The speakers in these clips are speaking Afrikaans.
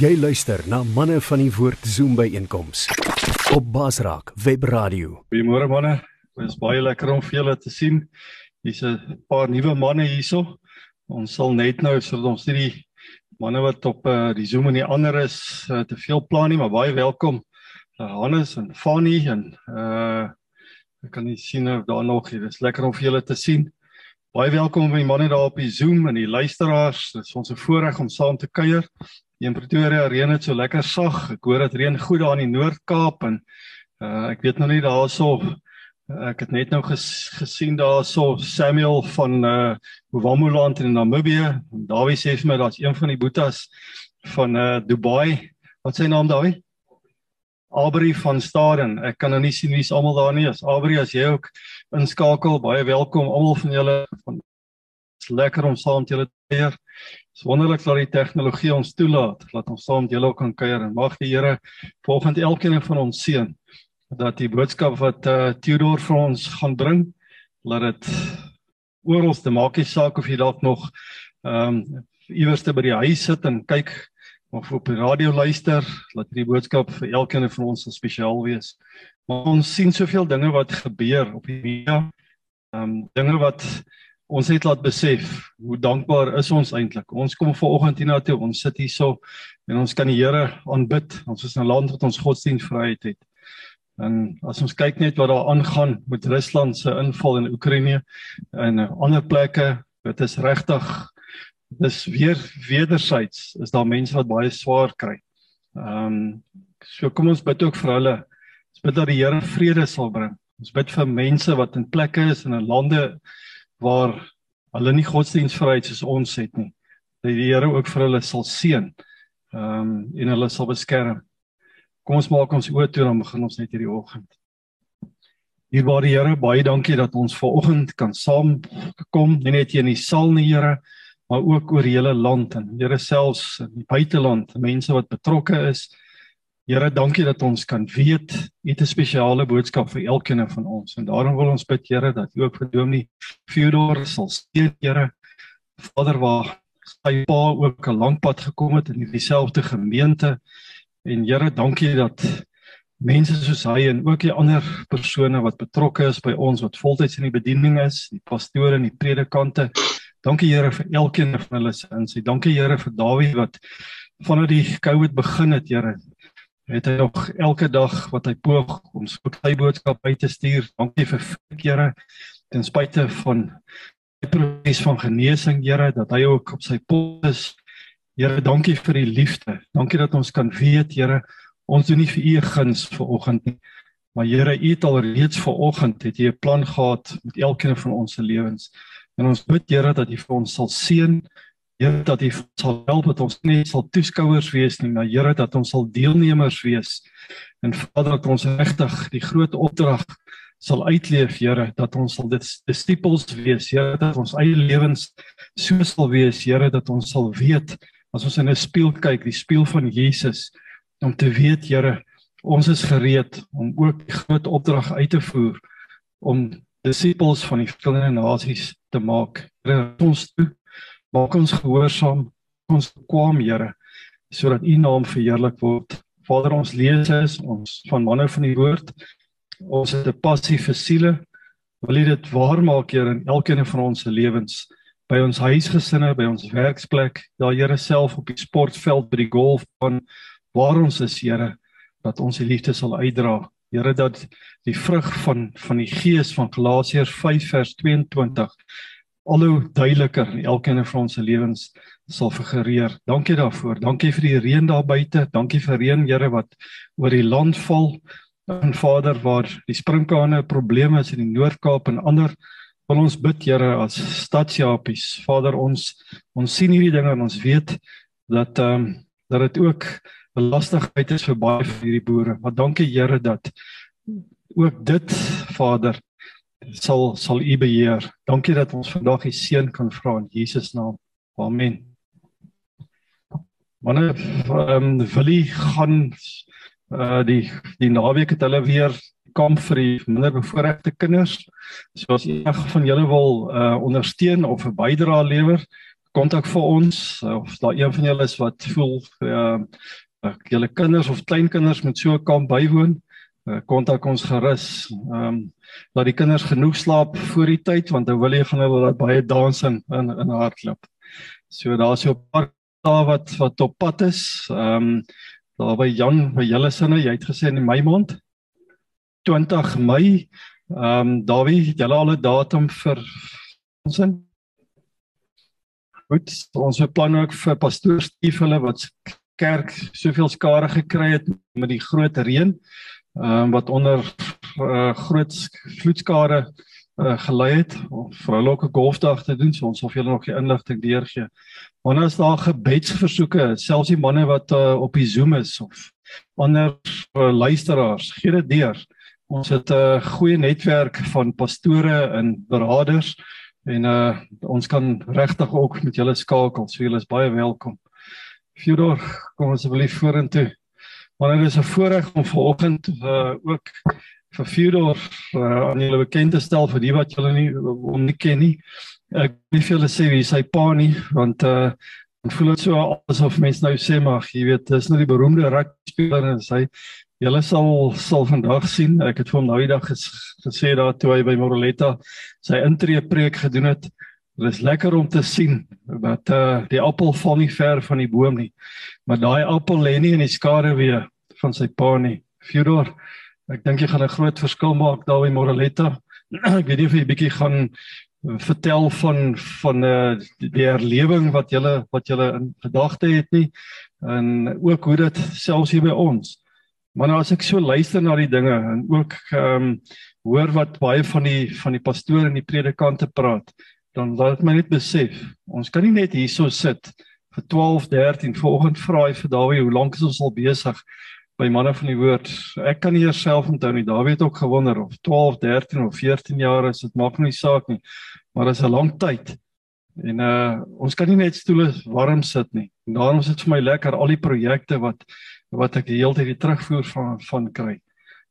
Jy luister na manne van die woord Zoom by einkoms op Basraak Web Radio. Goeiemôre manne. Dit is baie lekker om vir julle te sien. Hier's 'n paar nuwe manne hierso. Ons sal net nou sodat ons nie die manne wat op uh, die Zoom en die ander is uh, te veel plan nie, maar baie welkom. Uh, Hannes en Fanny en uh ek kan nie sien of daar nog hier. Dit is lekker om vir julle te sien. Baie welkom by manne daar op die Zoom en die luisteraars. Dit is ons 'n voorreg om saam te kuier. In Pretoria reën dit so lekker sag. Ek hoor dit reën goed daar in die Noord-Kaap en uh ek weet nog nie daarso ek het net nou ges, gesien daarso Samuel van uh Wamuland in Namibië. Dawie sê vir my daar's een van die boetas van uh Dubai. Wat sy naam Dawie? Aubrey van Staden. Ek kan nou nie sien wie's almal daar nie. As Aubrey as jy ook inskakel, baie welkom almal van julle Dit's lekker om saam met julle te kuier. Dis wonderlik dat die tegnologie ons toelaat dat ons saam met julle ook kan kuier en mag die Here volgens elkeen van ons seën dat die boodskap wat eh uh, Theodor vir ons gaan bring, laat dit oral te maak nie saak of jy dalk nog ehm um, iewers te by die huis sit en kyk of op die radio luister, laat hierdie boodskap vir elkeen van ons spesiaal wees. Maar ons sien soveel dinge wat gebeur op die media. Ehm um, dinge wat ons het laat besef hoe dankbaar is ons eintlik. Ons kom vanoggend hiernatoe, ons sit hierso en ons kan die Here aanbid. Ons is in 'n land wat ons godsdienstvryheid het. En as ons kyk net wat daar aangaan met Rusland se inval in Oekraïne en ander plekke, dit is regtig dis weer wederzijds is daar mense wat baie swaar kry. Ehm um, so kom ons bid ook vir hulle. Ons bid dat die Here vrede sal bring. Ons bid vir mense wat in plekke is en in lande waar hulle nie godsdienstvryheid soos ons het nie. Dat die Here ook vir hulle sal seën. Ehm um, en hulle sal beskerm. Kom ons maak ons oë toe dan begin ons net hierdie oggend. Hierbaar die Here, baie dankie dat ons ver oggend kan saam kom, nie net hier in die saal nie, Here, maar ook oor die hele land en Here selfs in die buiteland, mense wat betrokke is. Here, dankie dat ons kan weet U het 'n spesiale boodskap vir elkeen van ons. En daarom wil ons bid, Here, dat U ook vir Dominee Theodor sal steun, Here. Vader, waar sy pa ook 'n lank pad gekom het in dieselfde gemeente. En Here, dankie dat mense soos hy en ook die ander persone wat betrokke is by ons wat voltyds in die bediening is, die pastore en die predikante. Dankie Here vir elkeen van hulle se insig. Dankie Here vir Dawie wat vanaf die COVID begin het, Here, het hy nog elke dag wat hy poog om sy boodskap uit te stuur. Dankie vir Here ten spyte van die proses van genesing, Here, dat hy ook op sy pos is. Here, dankie vir die liefde. Dankie dat ons kan weet, Here, ons doen nie vir u guns vir oggend nie. Maar Here, u het al reeds vir oggend het jy 'n plan gehad met elkeen van ons se lewens. En ons bid Here dat u vir ons sal seën Here dat U sal help dat ons nie sal toeskouers wees nie, maar Here dat ons sal deelnemers wees. En Vader dat ons regtig die groot opdrag sal uitleef, Here, dat ons sal dit disippels wees, Here, dat ons eie lewens so sal wees, Here, dat ons sal weet as ons in 'n spieël kyk, die spieël van Jesus, om te weet, Here, ons is gereed om ook die groot opdrag uit te voer om disippels van die verskillende nasies te maak. Here, ons toe Maak ons gehoorsaam, ons kwam Here, sodat U naam verheerlik word. Vader, ons lees is ons van manne van die woord. Ons het 'n passie vir siele. Wil U dit waar maak, Here, in elkeen van ons se lewens, by ons huisgesinne, by ons werksplek, daar Here self op die sportveld by die golf van waar ons is, Here, dat ons die liefde sal uitdra. Here dat die vrug van van die gees van Galasiërs 5 vers 22 al hoe duideliker in elkeen van ons se lewens sal figureer. Dankie daarvoor. Dankie vir die reën daar buite. Dankie vir reën, Here, wat oor die land val. En Vader, waar die sprinkane probleme is in die Noord-Kaap en ander wil ons bid, Here, as stadsjapies. Vader, ons ons sien hierdie dinge en ons weet dat ehm um, dat dit ook belastingheid is vir baie van hierdie boere. Maar dankie Here dat ook dit Vader sal sal u beheer. Dankie dat ons vandag die seën kan vra in Jesus naam. Amen. Wanneer ehm Willie gaan uh die die naweek het hulle weer kamp vir die minder bevoorregte kinders. So as enige van julle wil uh ondersteun of 'n bydrae lewer, kontak vir ons of daar een van julle is wat voel uh julle kinders of kleinkinders moet so 'n kamp bywoon, uh, kontak ons gerus. Ehm um, laat die kinders genoeg slaap voor die tyd want dan wil jy gaan hulle baie dans in in, in hardloop. So daar's 'n paar dae wat wat op pad is. Ehm um, daar by Jan by julle sinne, jy het gesê in Mei maand 20 Mei. Ehm um, Dawie, het julle al 'n datum vir ons in? Goed, ons beplan ook vir pastoor Stief hulle wat kerk soveel skare gekry het met die groot reën. Ehm um, wat onder uh, groot vloedskade uh, gelei het vir hulle ook 'n golfdag te doen. So ons vir julle nog die inligting deurgee. Wanneer is daar gebedsversoeke, selfs die manne wat uh, op die Zoom is of ander uh, luisteraars, gee dit deur. Ons het 'n goeie netwerk van pastore en beraders en uh ons kan regtig ook met julle skakel. So julle is baie welkom. Fyodor, kom asseblief vorentoe. Maar dit is 'n voorreg om vanoggend uh ook vir Fyodor uh, aan julle bekend te stel vir die wat julle nie om nie ken nie. Ek wil vir julle sê wie sy pa nie want uh en voel dit so asof mense nou sê maar jy weet dis nou die beroemde rugby speler en sy Julle sal sal vandag sien, ek het vir hom nou die dag ges, gesê daar toe hy by Moroletta sy intree preek gedoen het. Dit is lekker om te sien dat uh die appel val nie ver van die boom nie. Maar daai appel lê nie in die skare weer van sy pa nie. Fyodor, ek dink jy gaan 'n groot verskil maak daar by Moroletta. ek weet nie of jy bietjie gaan vertel van van uh die ervaring wat jy wat jy in gedagte het nie en ook hoe dit selfs hier by ons Maar nou as ek so luister na die dinge en ook ehm um, hoor wat baie van die van die pastore en die predikante praat, dan laat my net besef, ons kan nie net hierso sit vir 12, 13 vanoggend vra hy vir Dawie hoe lank is ons al besig by manne van die woord. Ek kan nie self onthou nie. Dawie het ook gewonder of 12, 13 of 14 jaar is, dit maak nie saak nie. Maar dit is 'n lang tyd. En uh ons kan nie net stoele warm sit nie. En daarom is dit vir my lekker al die projekte wat wat ek die hele tyd die terugvoer van van kry.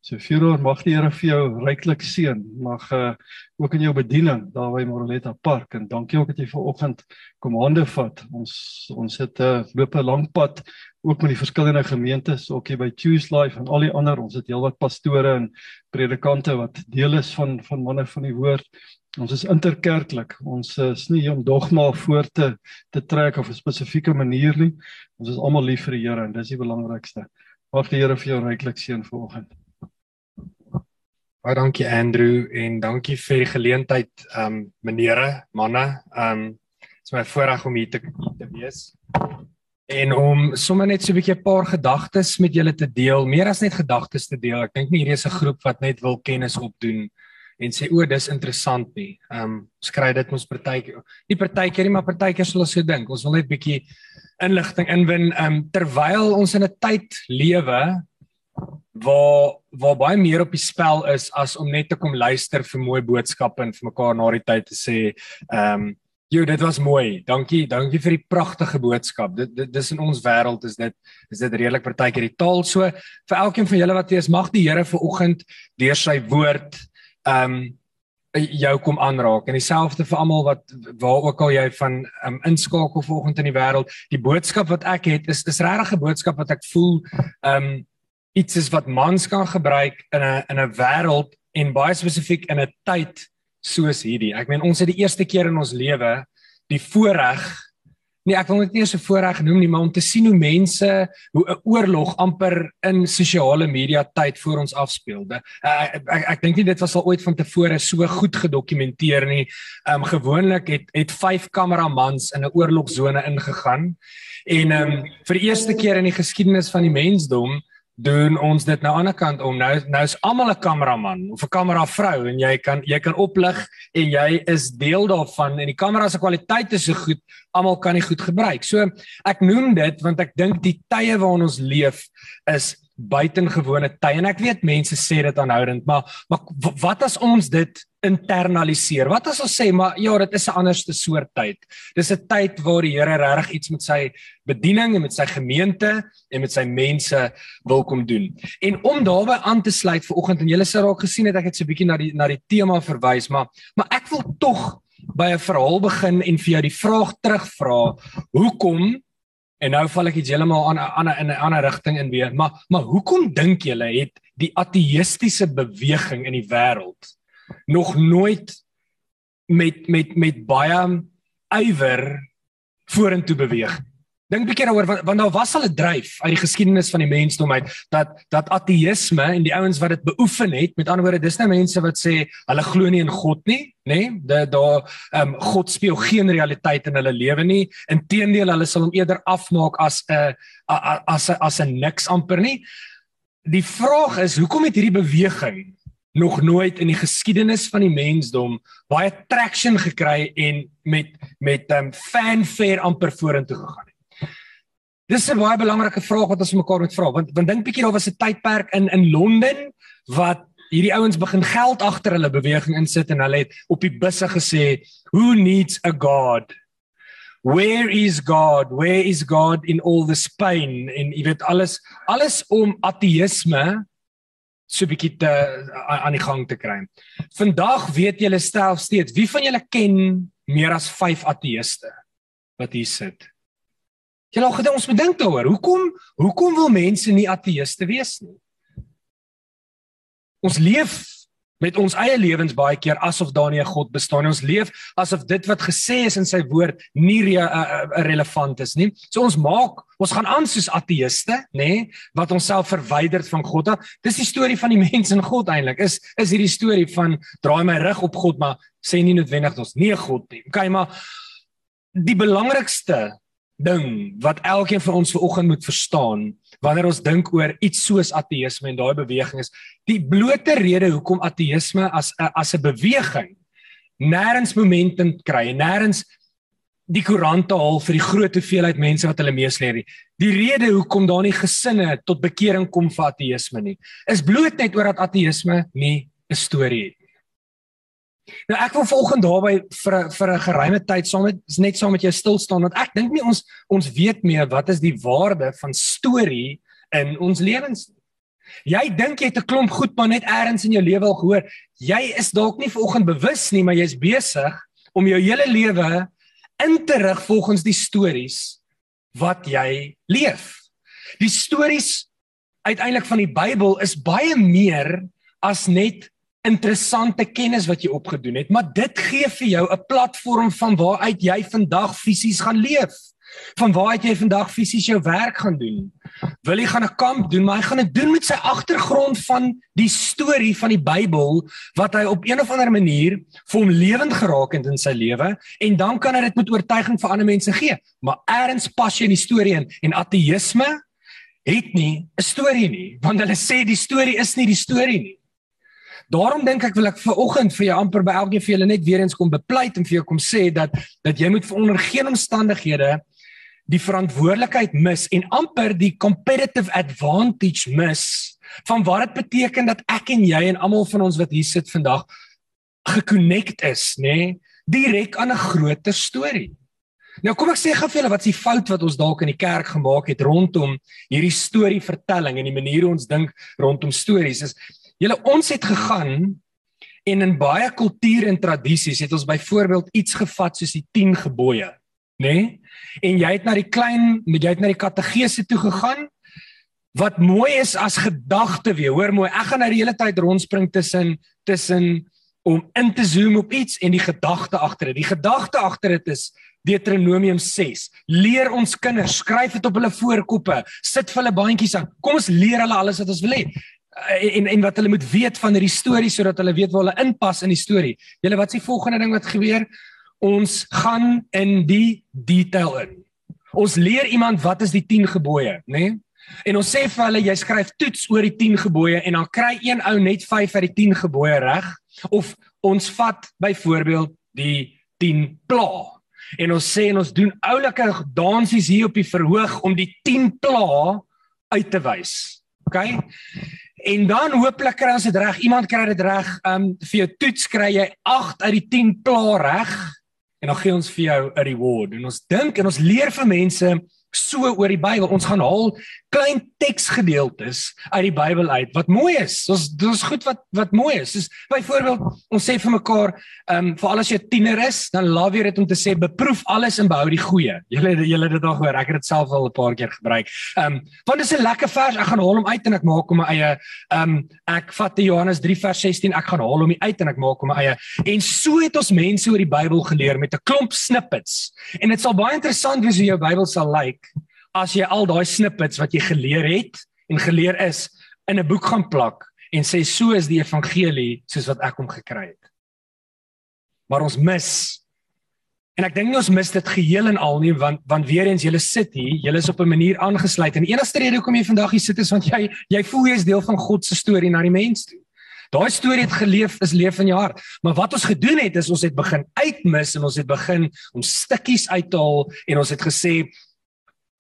So Führer mag die Here vir jou ryklik seën. Mag uh ook in jou bediening daar by Moroletta Park en dankie ook dat jy vanoggend kom hande vat. Ons ons het 'n uh, loop 'n lang pad ook met die verskillende gemeentes, ook hier by Choose Life en al die ander. Ons het heelwat pastore en predikante wat deel is van van manne van die woord. Ons is interkerklik. Ons is nie om dogma voor te te trek of 'n spesifieke manier nie. Ons is almal lief vir die Here en dis die belangrikste. Mag die Here vir jou ryklik seën vanoggend. Baie dankie Andrew en dankie vir die geleentheid um menere, manne. Um dit is my voorreg om hier te te wees. En om sommer net so 'n bietjie 'n paar gedagtes met julle te deel, meer as net gedagtes te deel. Ek dink nie hierdie is 'n groep wat net wil kennis opdoen en sê o, dis interessant nie. Ehm um, skry dit ons partykeer. Nie partykeer nie, maar partykeer sal ons so dink. Ons wil net bietjie inligting inwin ehm um, terwyl ons in 'n tyd lewe waar waar baie meer op die spel is as om net te kom luister vir mooi boodskappe en vir mekaar na die tyd te sê ehm um, Jo, dit was mooi. Dankie, dankie vir die pragtige boodskap. Dit dit dis in ons wêreld is dit is dit redelik partykeer die taal so vir elkeen van julle wat lees mag die Here vir oggend deur sy woord ehm um, jou kom aanraak en dieselfde vir almal wat waar ook al jy van um, inskakel vanoggend in die wêreld die boodskap wat ek het is is regtig 'n boodskap wat ek voel ehm um, iets is wat mans kan gebruik in 'n in 'n wêreld en baie spesifiek in 'n tyd soos hierdie ek meen ons het die eerste keer in ons lewe die voorreg Nee, ek wil dit nie eens 'n voorreg noem nie, maar om te sien hoe mense hoe 'n oorlog amper in sosiale media tyd voor ons afspeel. Ek ek, ek, ek dink nie dit was al ooit van tevore so goed gedokumenteer nie. Ehm um, gewoonlik het het 5 kameramans in 'n oorlogsone ingegaan en ehm um, vir die eerste keer in die geskiedenis van die mensdom doen ons dit nou aan die ander kant om nou nou is almal 'n kameraman of 'n kameravrou en jy kan jy kan oplig en jy is deel daarvan en die kamera se kwaliteit is so goed almal kan dit goed gebruik. So ek noem dit want ek dink die tye waarin ons leef is buitengewone tye en ek weet mense sê dit aanhoudend maar maar wat as ons dit internaliseer. Wat as ons sê maar ja, dit is 'n anderste soort tyd. Dis 'n tyd waar die Here regtig iets met sy bediening en met sy gemeente en met sy mense wil kom doen. En om daarbey aan te sluit vir oggend en julle sou raak gesien het ek het so 'n bietjie na die na die tema verwys, maar maar ek wil tog by 'n verhaal begin en vir jou die vraag terugvra, hoekom en nou val ek iets heeltemal aan aan in 'n ander rigting in weer, maar maar hoekom dink julle het die ateïstiese beweging in die wêreld nog nooit met met met baie ywer vorentoe beweeg? Dink 'n bietjie daaroor want, want daar was al 'n dryf uit die geskiedenis van die mensdom uit dat dat ateïsme en die ouens wat dit beoefen het, met ander woorde, dis nou mense wat sê hulle glo nie in God nie, nê? Nee? Dat daar ehm um, God speel geen realiteit in hulle lewe nie. Inteendeel, hulle sal hom eerder afmaak as 'n as 'n as 'n niks amper nie. Die vraag is, hoekom het hierdie beweging nog nooit in die geskiedenis van die mensdom baie traction gekry en met met ehm um, fanfare amper vorentoe gegaan? Dis 'n baie belangrike vraag wat ons mekaar moet vra want want dink bietjie daar was 'n tydperk in in Londen wat hierdie ouens begin geld agter hulle beweging insit en hulle het op die busse gesê who needs a god where is god where is god in all this pain en jy weet alles alles om ateïsme so bietjie te aan die gang te kry. Vandag weet julle stel steeds wie van julle ken meer as 5 ateïste wat hier sit. Jy al gedink ons moet dink daaroor. Hoekom hoekom wil mense nie ateïste wees nie? Ons leef met ons eie lewens baie keer asof daar nie 'n God bestaan nie. Ons leef asof dit wat gesê is in sy woord nie re, uh, uh, relevant is nie. So ons maak, ons gaan aan soos ateïste, nê, wat onsself verwyder van God. Dis die storie van die mens en God eintlik. Is is hierdie storie van draai my rug op God, maar sê nie noodwendig ons nie 'n God nie. Okay, maar die belangrikste ding wat elkeen van ons vanoggend moet verstaan wanneer ons dink oor iets soos ateïsme en daai beweging is die blote rede hoekom ateïsme as as 'n beweging nêrens momentum kry nêrens die koerante haal vir die groot hoeveelheid mense wat hulle meesleer nie. Die rede hoekom daar nie gesinne tot bekering kom vir ateïsme nie is bloot net oor dat ateïsme nie 'n storie het Nou ek wil volgende daarby vir vir 'n geruime tyd saam met net saam met jou stil staan want ek dink nie ons ons weet meer wat is die waarde van storie in ons lewens. Jy dink jy het 'n klomp goed maar net eers in jou lewe al gehoor. Jy is dalk nie vanoggend bewus nie, maar jy's besig om jou hele lewe in te rig volgens die stories wat jy leef. Die stories uiteindelik van die Bybel is baie meer as net interessante kennis wat jy opgedoen het, maar dit gee vir jou 'n platform van waaruit jy vandag fisies gaan leef. Van waaruit jy vandag fisies jou werk gaan doen. Wil jy gaan 'n kamp doen, maar hy gaan dit doen met sy agtergrond van die storie van die Bybel wat hy op een of ander manier vir hom lewend geraak het in sy lewe en dan kan hy dit met oortuiging vir ander mense gee. Maar eers pas jy in die storie in en ateïsme het nie 'n storie nie, want hulle sê die storie is nie die storie nie. Daarom dink ek wil ek vir oggend vir jou amper by elkeen vir julle net weer eens kom bepleit en vir jou kom sê dat dat jy moet vir onder geen omstandighede die verantwoordelikheid mis en amper die competitive advantage mis van wat dit beteken dat ek en jy en almal van ons wat hier sit vandag gekonnekt is, nê, nee, direk aan 'n groter storie. Nou kom ek sê gou vir julle wat is die fout wat ons dalk in die kerk gemaak het rondom hierdie storie vertelling en die manier hoe ons dink rondom stories is Julle ons het gegaan en in baie kulture en tradisies het ons byvoorbeeld iets gevat soos die 10 gebooie, nê? Nee? En jy het na die klein, jy het na die kategese toe gegaan wat mooi is as gedagte weer. Hoor mooi, ek gaan nou die hele tyd rondspring tussen tussen om in te zoom op iets en die gedagte agter dit. Die gedagte agter dit is Deuteronomium 6. Leer ons kinders, skryf dit op hulle voorkoppe, sit vir hulle bandjies aan. Kom ons leer hulle alles wat ons wil hê. Eh, en en wat hulle moet weet van hierdie storie sodat hulle weet waar hulle inpas in die storie. Julle wat s'ie volgende ding wat gebeur? Ons gaan in die detail in. Ons leer iemand wat is die 10 gebooie, né? Nee? En ons sê vir hulle jy skryf toets oor die 10 gebooie en dan kry een ou net 5 uit die 10 gebooie reg of ons vat byvoorbeeld die 10 pla. En ons sê en ons doen oulike dansies hier op die verhoog om die 10 pla uit te wys. OK? En dan hooplik kry ons dit reg. Iemand kry dit reg. Um vir jou toets kry jy 8 uit die 10 pla reg. En dan gee ons vir jou 'n reward. En ons dink en ons leer vir mense so oor die Bybel. Ons gaan haal klein teksgedeeltes uit die Bybel uit wat mooi is. Ons dis goed wat wat mooi is. Soos byvoorbeeld ons sê vir mekaar, ehm um, vir al as jy 'n tiener is, dan laat jy dit om te sê beproef alles en behou die goeie. Julle julle dit al gehoor. Ek het dit self al 'n paar keer gebruik. Ehm um, want dit is 'n lekker vers. Ek gaan haal hom uit en ek maak hom my eie. Ehm um, ek vat Johannes 3 vers 16. Ek gaan haal hom uit en ek maak hom my eie. En so het ons mense oor die Bybel geleer met 'n klomp snippets. En dit sal baie interessant wees hoe jou Bybel sal lyk. Like as jy al daai snippets wat jy geleer het en geleer is in 'n boek gaan plak en sê so is die evangelie soos wat ek hom gekry het. Maar ons mis en ek dink ons mis dit geheel en al nie want want weer eens julle sit hier, julle is op 'n manier aangesluit en die enigste rede hoekom jy vandag hier sit is want jy jy voel jy is deel van God se storie na die mens toe. Daai storie het geleef is leef in jou hart. Maar wat ons gedoen het is ons het begin uitmis en ons het begin om stukkies uit te haal en ons het gesê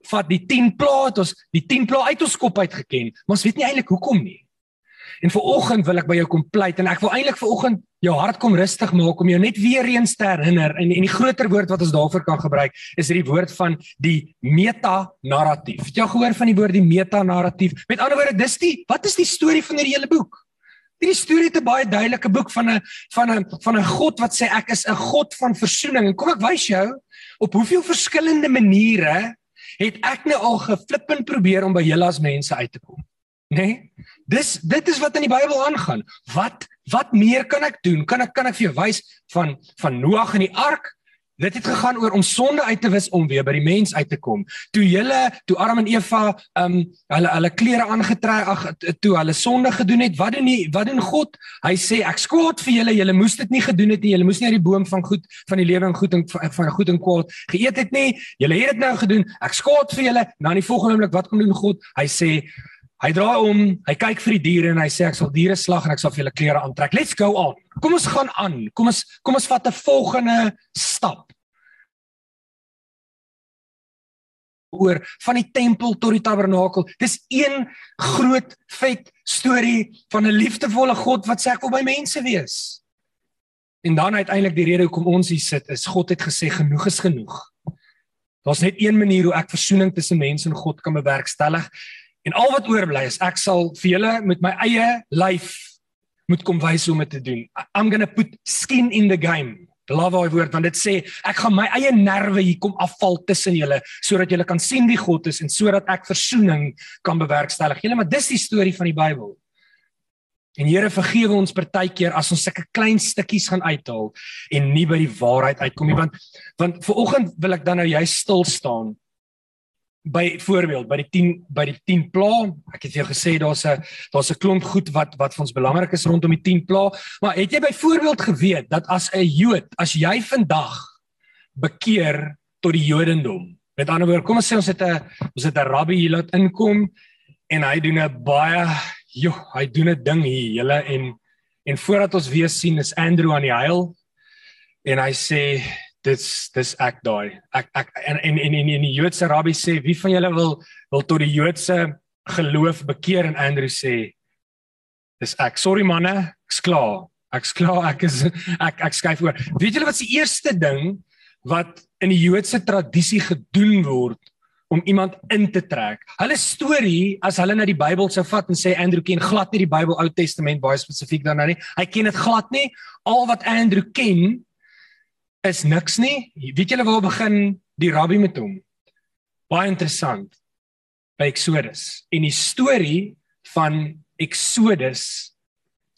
vat die 10 plaat ons die 10 plaat uit ons kop uit geken, maar ons weet nie eintlik hoekom nie. En vir oggend wil ek by jou kom pleit en ek wil eintlik vir oggend jou hart kom rustig maak om jou net weer eens te herinner en en die groter woord wat ons daarvoor kan gebruik is die woord van die meta-narratief. Het jy gehoor van die woord die meta-narratief? Met ander woorde, dis die wat is die storie van hierdie hele boek? Hierdie storie het 'n baie duidelike boek van 'n van 'n van 'n God wat sê ek is 'n God van versoening. En kom ek wys jou op hoeveel verskillende maniere het ek nou al geflippend probeer om by julle as mense uit te kom. Né? Nee? Dis dit is wat in die Bybel aangaan. Wat wat meer kan ek doen? Kan ek kan ek vir jou wys van van Noag en die ark? Dit het gegaan oor om sonde uit te wis om weer by die mens uit te kom. Toe julle, toe Adam en Eva, ehm um, hulle hulle klere aangetrek, ag toe hulle sonde gedoen het, wat doen die wat doen God? Hy sê ek skuld vir julle, julle moes dit nie gedoen het nie. Julle moes nie uit die boom van goed van die lewe en goed en van goed en kwaad geëet het nie. Julle het dit nou gedoen. Ek skuld vir julle. Nou in die volgende oomblik wat kom doen God? Hy sê Hy draai om, hy kyk vir die diere en hy sê ek sal diere slag en ek sal vir julle klere aantrek. Let's go on. Kom ons gaan aan. Kom ons kom ons vat 'n volgende stap. Oor van die tempel tot die tabernakel. Dis een groot vet storie van 'n liefdevolle God wat sê ek wil by mense wees. En dan uiteindelik die rede hoekom ons hier sit is God het gesê genoeg is genoeg. Daar's net een manier hoe ek versoening tussen mense en God kan bewerkstellig En al wat oorbly is ek sal vir julle met my eie lyf moet kom wys hoe om dit te doen. I'm going to put skin in the game. Love daai woord want dit sê ek gaan my eie nerve hier kom afval tussen julle sodat julle kan sien wie God is en sodat ek verzoening kan bewerkstellig. Julle maar dis die storie van die Bybel. En Here vergewe ons partykeer as ons sulke klein stukkies gaan uithaal en nie by die waarheid uitkom nie want want vir oggend wil ek dan nou jy stil staan by voorbeeld by die 10 by die 10 pla ek het vir jou gesê daar's 'n daar's 'n klomp goed wat wat vir ons belangrik is rondom die 10 pla maar het jy byvoorbeeld geweet dat as 'n Jood as jy vandag bekeer tot die Jodendom met ander woorde kom ons sê ons het 'n ons het 'n rabbi hier laat inkom en hy doen 'n baie joh hy doen 'n ding hier julle en en voordat ons weer sien is Andrew aan die huil en hy sê dis dis ek daai ek ek en en en en die Joodse rabbi sê wie van julle wil wil tot die Joodse geloof bekeer en Andrew sê dis ek sorry manne ek's klaar ek's klaar ek is ek ek skuif oor weet julle wat se eerste ding wat in die Joodse tradisie gedoen word om iemand in te trek. Hulle storie as hulle na die Bybel sou vat en sê Andrew ken glad nie die Bybel Ou Testament baie spesifiek daarna nie. Hy ken dit glad nie. Al wat Andrew ken is niks nie. Weet julle waar begin die rabbi met hom? Baie interessant. By Exodus. En die storie van Exodus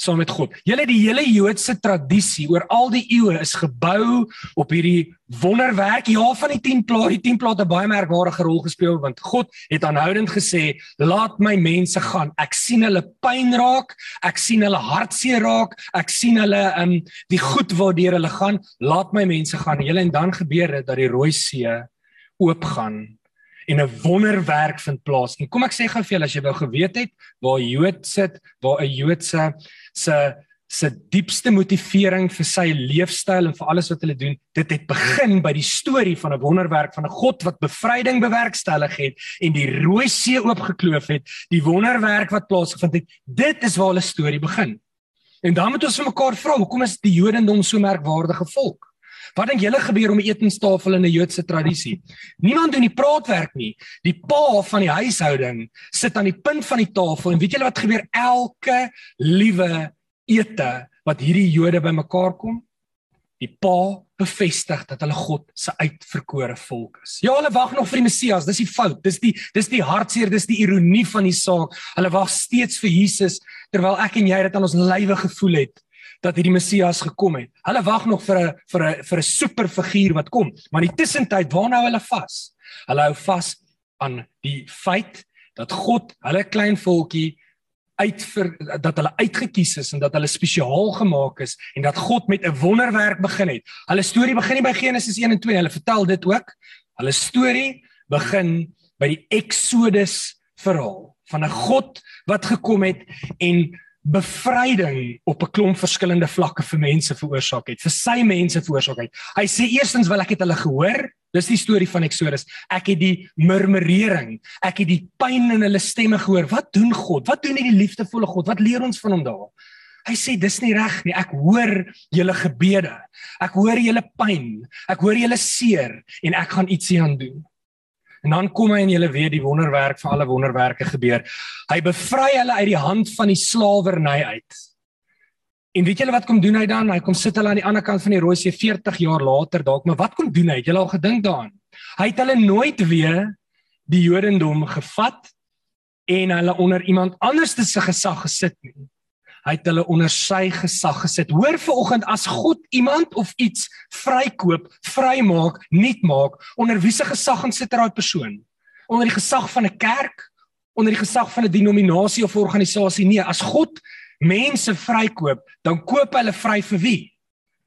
saam met God. Julle die hele Joodse tradisie oor al die eeue is gebou op hierdie wonderwerk ja van die 10 plaas. Die 10 plaas het 'n baie merkwaardige rol gespeel want God het aanhoudend gesê, "Laat my mense gaan. Ek sien hulle pyn raak, ek sien hulle hartseer raak, ek sien hulle um die goed waardeur hulle gaan. Laat my mense gaan." Julle en dan gebeur dit dat die Rooi See oopgaan en 'n wonderwerk vind plaas. En kom ek sê gou vir julle as jy wou geweet het waar Jood sit, waar 'n Joodse se se diepste motivering vir sy leefstyl en vir alles wat hulle doen, dit het begin by die storie van 'n wonderwerk van 'n God wat bevryding bewerkstellig het en die Rooi See oopgekloof het, die wonderwerk wat plaasgevind het. Dit is waar hulle storie begin. En dan moet ons vir mekaar vra, hoekom is die Jodendom so merkwaardige volk? Wat dink julle gebeur om 'n etenstafel in 'n Joodse tradisie? Niemand doen die praatwerk nie. Die pa van die huishouding sit aan die punt van die tafel en weet julle wat gebeur elke liewe ete wat hierdie Jode bymekaar kom? Die pa bevestig dat hulle God se uitverkore volk is. Ja, hulle wag nog vir die Messias, dis die fout. Dis die dis die hartseer, dis die ironie van die saak. Hulle wag steeds vir Jesus terwyl ek en jy dit aan ons lywe gevoel het dat hierdie Messias gekom het. Hulle wag nog vir 'n vir 'n vir 'n superfiguur wat kom, maar in die tussentyd, waar nou hulle vas? Hulle hou vas aan die feit dat God hulle klein volkie uit vir dat hulle uitgekies is en dat hulle spesiaal gemaak is en dat God met 'n wonderwerk begin het. Hulle storie begin nie by Genesis 1 en 2, hulle vertel dit ook. Hulle storie begin by die Exodus verhaal van 'n God wat gekom het en bevryding op 'n klomp verskillende vlakke vir mense veroorsaak het, vir sy mense veroorsaak het. Hy sê eerstens wil ek het hulle gehoor. Dis die storie van Exodus. Ek het die murmurering, ek het die pyn in hulle stemme gehoor. Wat doen God? Wat doen hierdie liefdevolle God? Wat leer ons van hom daar? Hy sê dis nie reg nie. Ek hoor julle gebede. Ek hoor julle pyn. Ek hoor julle seer en ek gaan ietsie aan doen. En dan kom hy en jy weet die wonderwerk van alle wonderwerke gebeur. Hy bevry hulle uit die hand van die slawerny uit. En weet julle wat kom doen hy dan? Hy kom sit hulle aan die ander kant van die Rooi See 40 jaar later dalk, maar wat kom doen hy? Het julle al gedink daaraan? Hy het hulle nooit weer die Jodendom gevat en hulle onder iemand anders se gesag gesit nie. Hy het hulle onder sy gesag gesit. Hoor vanoggend as God iemand of iets vrykoop, vrymaak, nuut maak, onder wie se gesag gaan sit daai persoon? Onder die gesag van 'n kerk, onder die gesag van 'n denominasie of organisasie? Nee, as God mense vrykoop, dan koop hy hulle vry vir wie?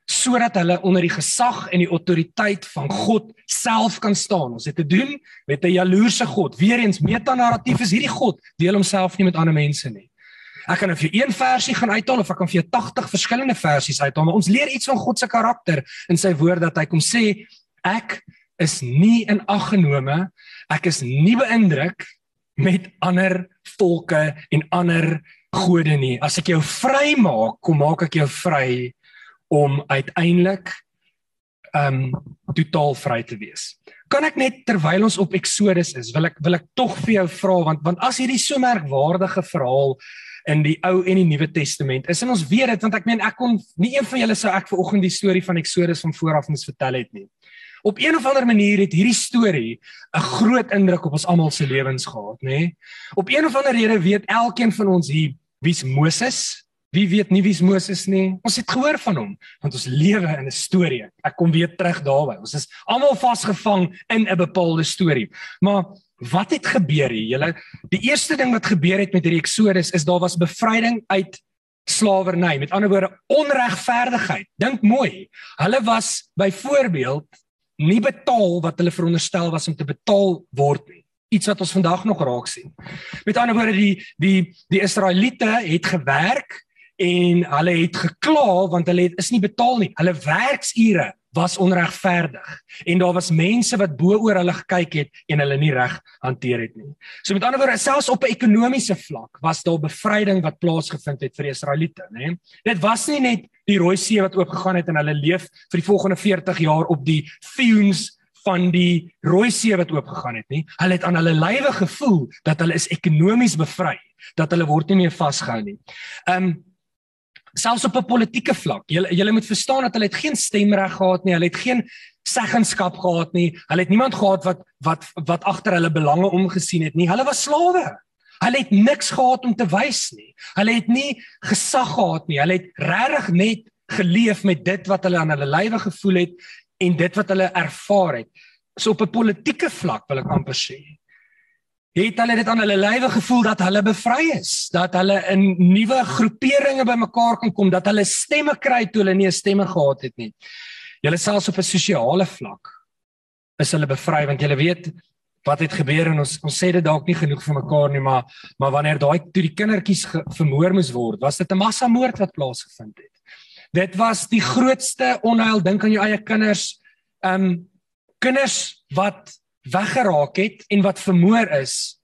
sodat hulle onder die gesag en die autoriteit van God self kan staan. Ons het te doen met 'n jaloerse God. Weereens metanarratief is hierdie God deel homself nie met ander mense nie. Ek kan nou vir een versie gaan uithaal of ek kan vir jou 80 verskillende versies uithaal, maar ons leer iets van God se karakter in sy woord dat hy kom sê ek is nie in ag genome, ek is nie beïndruk met ander volke en ander gode nie. As ek jou vry maak, kom maak ek jou vry om uiteindelik um totaal vry te wees. Kan ek net terwyl ons op Exodus is, wil ek wil ek tog vir jou vra want want as hierdie so merkwaardige verhaal in die Ou en die Nuwe Testament. Is en ons weet dit want ek meen ek kon nie een van julle sou ek ver oggend die storie van Exodus van vooraf moes vertel het nie. Op een of ander manier het hierdie storie 'n groot indruk op ons almal se lewens gehad, nê? Op een of ander rede weet elkeen van ons hier wie's Moses. Wie weet nie wie's Moses nie? Ons het gehoor van hom want ons lewe in 'n storie. Ek kom weer terug daarby. Ons is almal vasgevang in 'n bepaalde storie. Maar wat het gebeur hier? Julle die eerste ding wat gebeur het met hierdie Exodus is daar was bevryding uit slawerny. Met ander woorde, onregverdigheid. Dink mooi. Hulle was byvoorbeeld nie betaal wat hulle veronderstel was om te betaal word nie. Iets wat ons vandag nog raak sien. Met ander woorde, die die die Israeliete het gewerk en hulle het gekla want hulle het, is nie betaal nie. Hulle werksure was onregverdig en daar was mense wat bo oor hulle gekyk het en hulle nie reg hanteer het nie. So met ander woorde, selfs op 'n ekonomiese vlak was daar bevryding wat plaasgevind het vir die Israeliete, nê. Dit was nie net die Rooi See wat oopgegaan het en hulle leef vir die volgende 40 jaar op die fumes van die Rooi See wat oopgegaan het nie. Hulle het aan hulle lywe gevoel dat hulle is ekonomies bevry, dat hulle word nie meer vasgehou nie. Um selfs op 'n politieke vlak. Jy jy moet verstaan dat hulle het geen stemreg gehad nie. Hulle het geen seggenskap gehad nie. Hulle het niemand gehad wat wat wat agter hulle belange omgesien het nie. Hulle was slawe. Hulle het niks gehad om te wys nie. Hulle het nie gesag gehad nie. Hulle het regtig net geleef met dit wat hulle aan hulle lywe gevoel het en dit wat hulle ervaar het. So op 'n politieke vlak wil ek amper sê het hulle dit aan hulle lywe gevoel dat hulle bevry is, dat hulle in nuwe groeperinge bymekaar kan kom, dat hulle stemme kry toe hulle nie 'n stemme gehad het nie. Julle selfs op 'n sosiale vlak is hulle bevry want julle weet wat het gebeur en ons ons sê dit dalk nie genoeg vir mekaar nie, maar maar wanneer daai toe die kindertjies vermoor moes word, was dit 'n massamoord wat plaasgevind het. Dit was die grootste onheil, dink aan jou eie kinders. Um kinders wat weggeraak het en wat vermoor is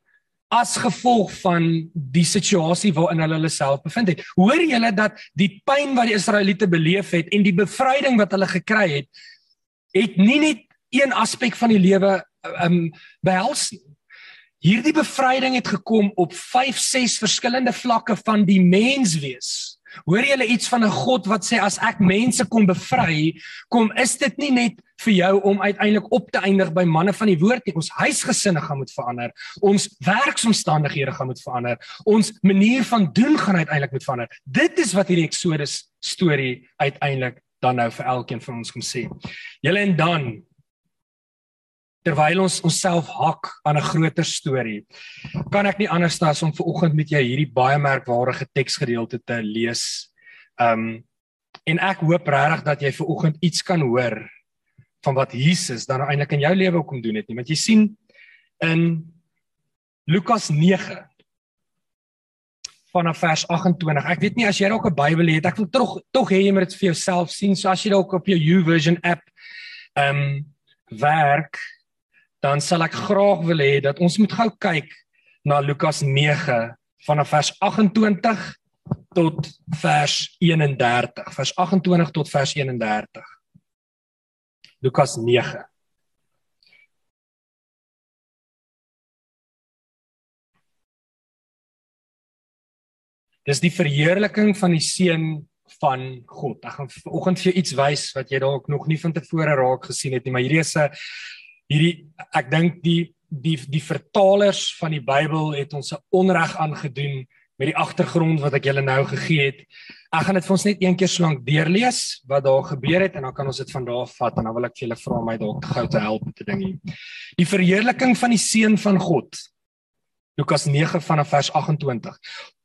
as gevolg van die situasie waarin hulle hulle self bevind het. Hoor julle dat die pyn wat die Israeliete beleef het en die bevryding wat hulle gekry het het nie net een aspek van die lewe um behels nie. Hierdie bevryding het gekom op 5, 6 verskillende vlakke van die menswees. Hoor julle iets van 'n God wat sê as ek mense kom bevry, kom is dit nie net vir jou om uiteindelik op te eindig by manne van die woord nie. Ons huisgesinne gaan moet verander. Ons werksomstandighede gaan moet verander. Ons manier van doen gaan uiteindelik moet verander. Dit is wat hierdie Exodus storie uiteindelik dan nou vir elkeen van ons kom sê. Julle en dan terwyl ons onsself hak aan 'n groter storie. Kan ek nie anders as om ver oggend met jou hierdie baie merkwaardige teksgedeelte te lees. Um en ek hoop regtig dat jy ver oggend iets kan hoor van wat Jesus dan eintlik in jou lewe kom doen het nie. Want jy sien in Lukas 9 vanaf vers 28. Ek weet nie as jy dalk 'n Bybel het, ek wil tog tog hê jy moet dit vir jouself sien. So as jy dalk op jou YouVersion app um werk dan sal ek graag wil hê dat ons moet gou kyk na Lukas 9 vanaf vers 28 tot vers 31. Vers 28 tot vers 31. Lukas 9 Dis die verheerliking van die seun van God. Ek gaan vanoggend vir jou iets wys wat jy dalk nog nie van tevore raak gesien het nie, maar hierdie is 'n hierdie ek dink die die die vertalers van die Bybel het ons 'n onreg aangedoen met die agtergrond wat ek julle nou gegee het. Ek gaan dit vir ons net een keer so lank deurlees wat daar gebeur het en dan kan ons dit van daar af vat en dan wil ek vir julle vra om my dalk gou te help met 'n ding hier. Die verheerliking van die seun van God. Lukas 9 vanaf vers 28.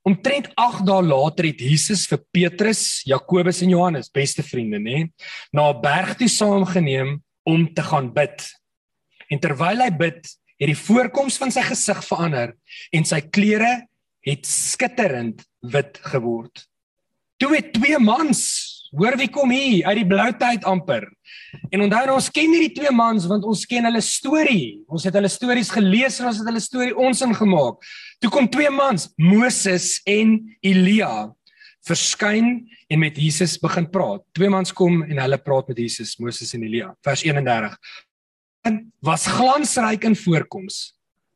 Omtrent 8 dae later het Jesus vir Petrus, Jakobus en Johannes, beste vriende, nê, na 'n berg toe saamgeneem om te gaan bid. En terwyl hy bid, het die voorkoms van sy gesig verander en sy klere het skitterend wit geword. Toe het twee mans, hoor wie kom hier uit die blou tyd amper. En onthou nou ons ken hierdie twee mans want ons ken hulle storie. Ons het hulle stories gelees en ons het hulle storie ons ingemaak. Toe kom twee mans, Moses en Elia verskyn en met Jesus begin praat. Twee mans kom en hulle praat met Jesus, Moses en Elia. Vers 31 was glansryk in voorkoms.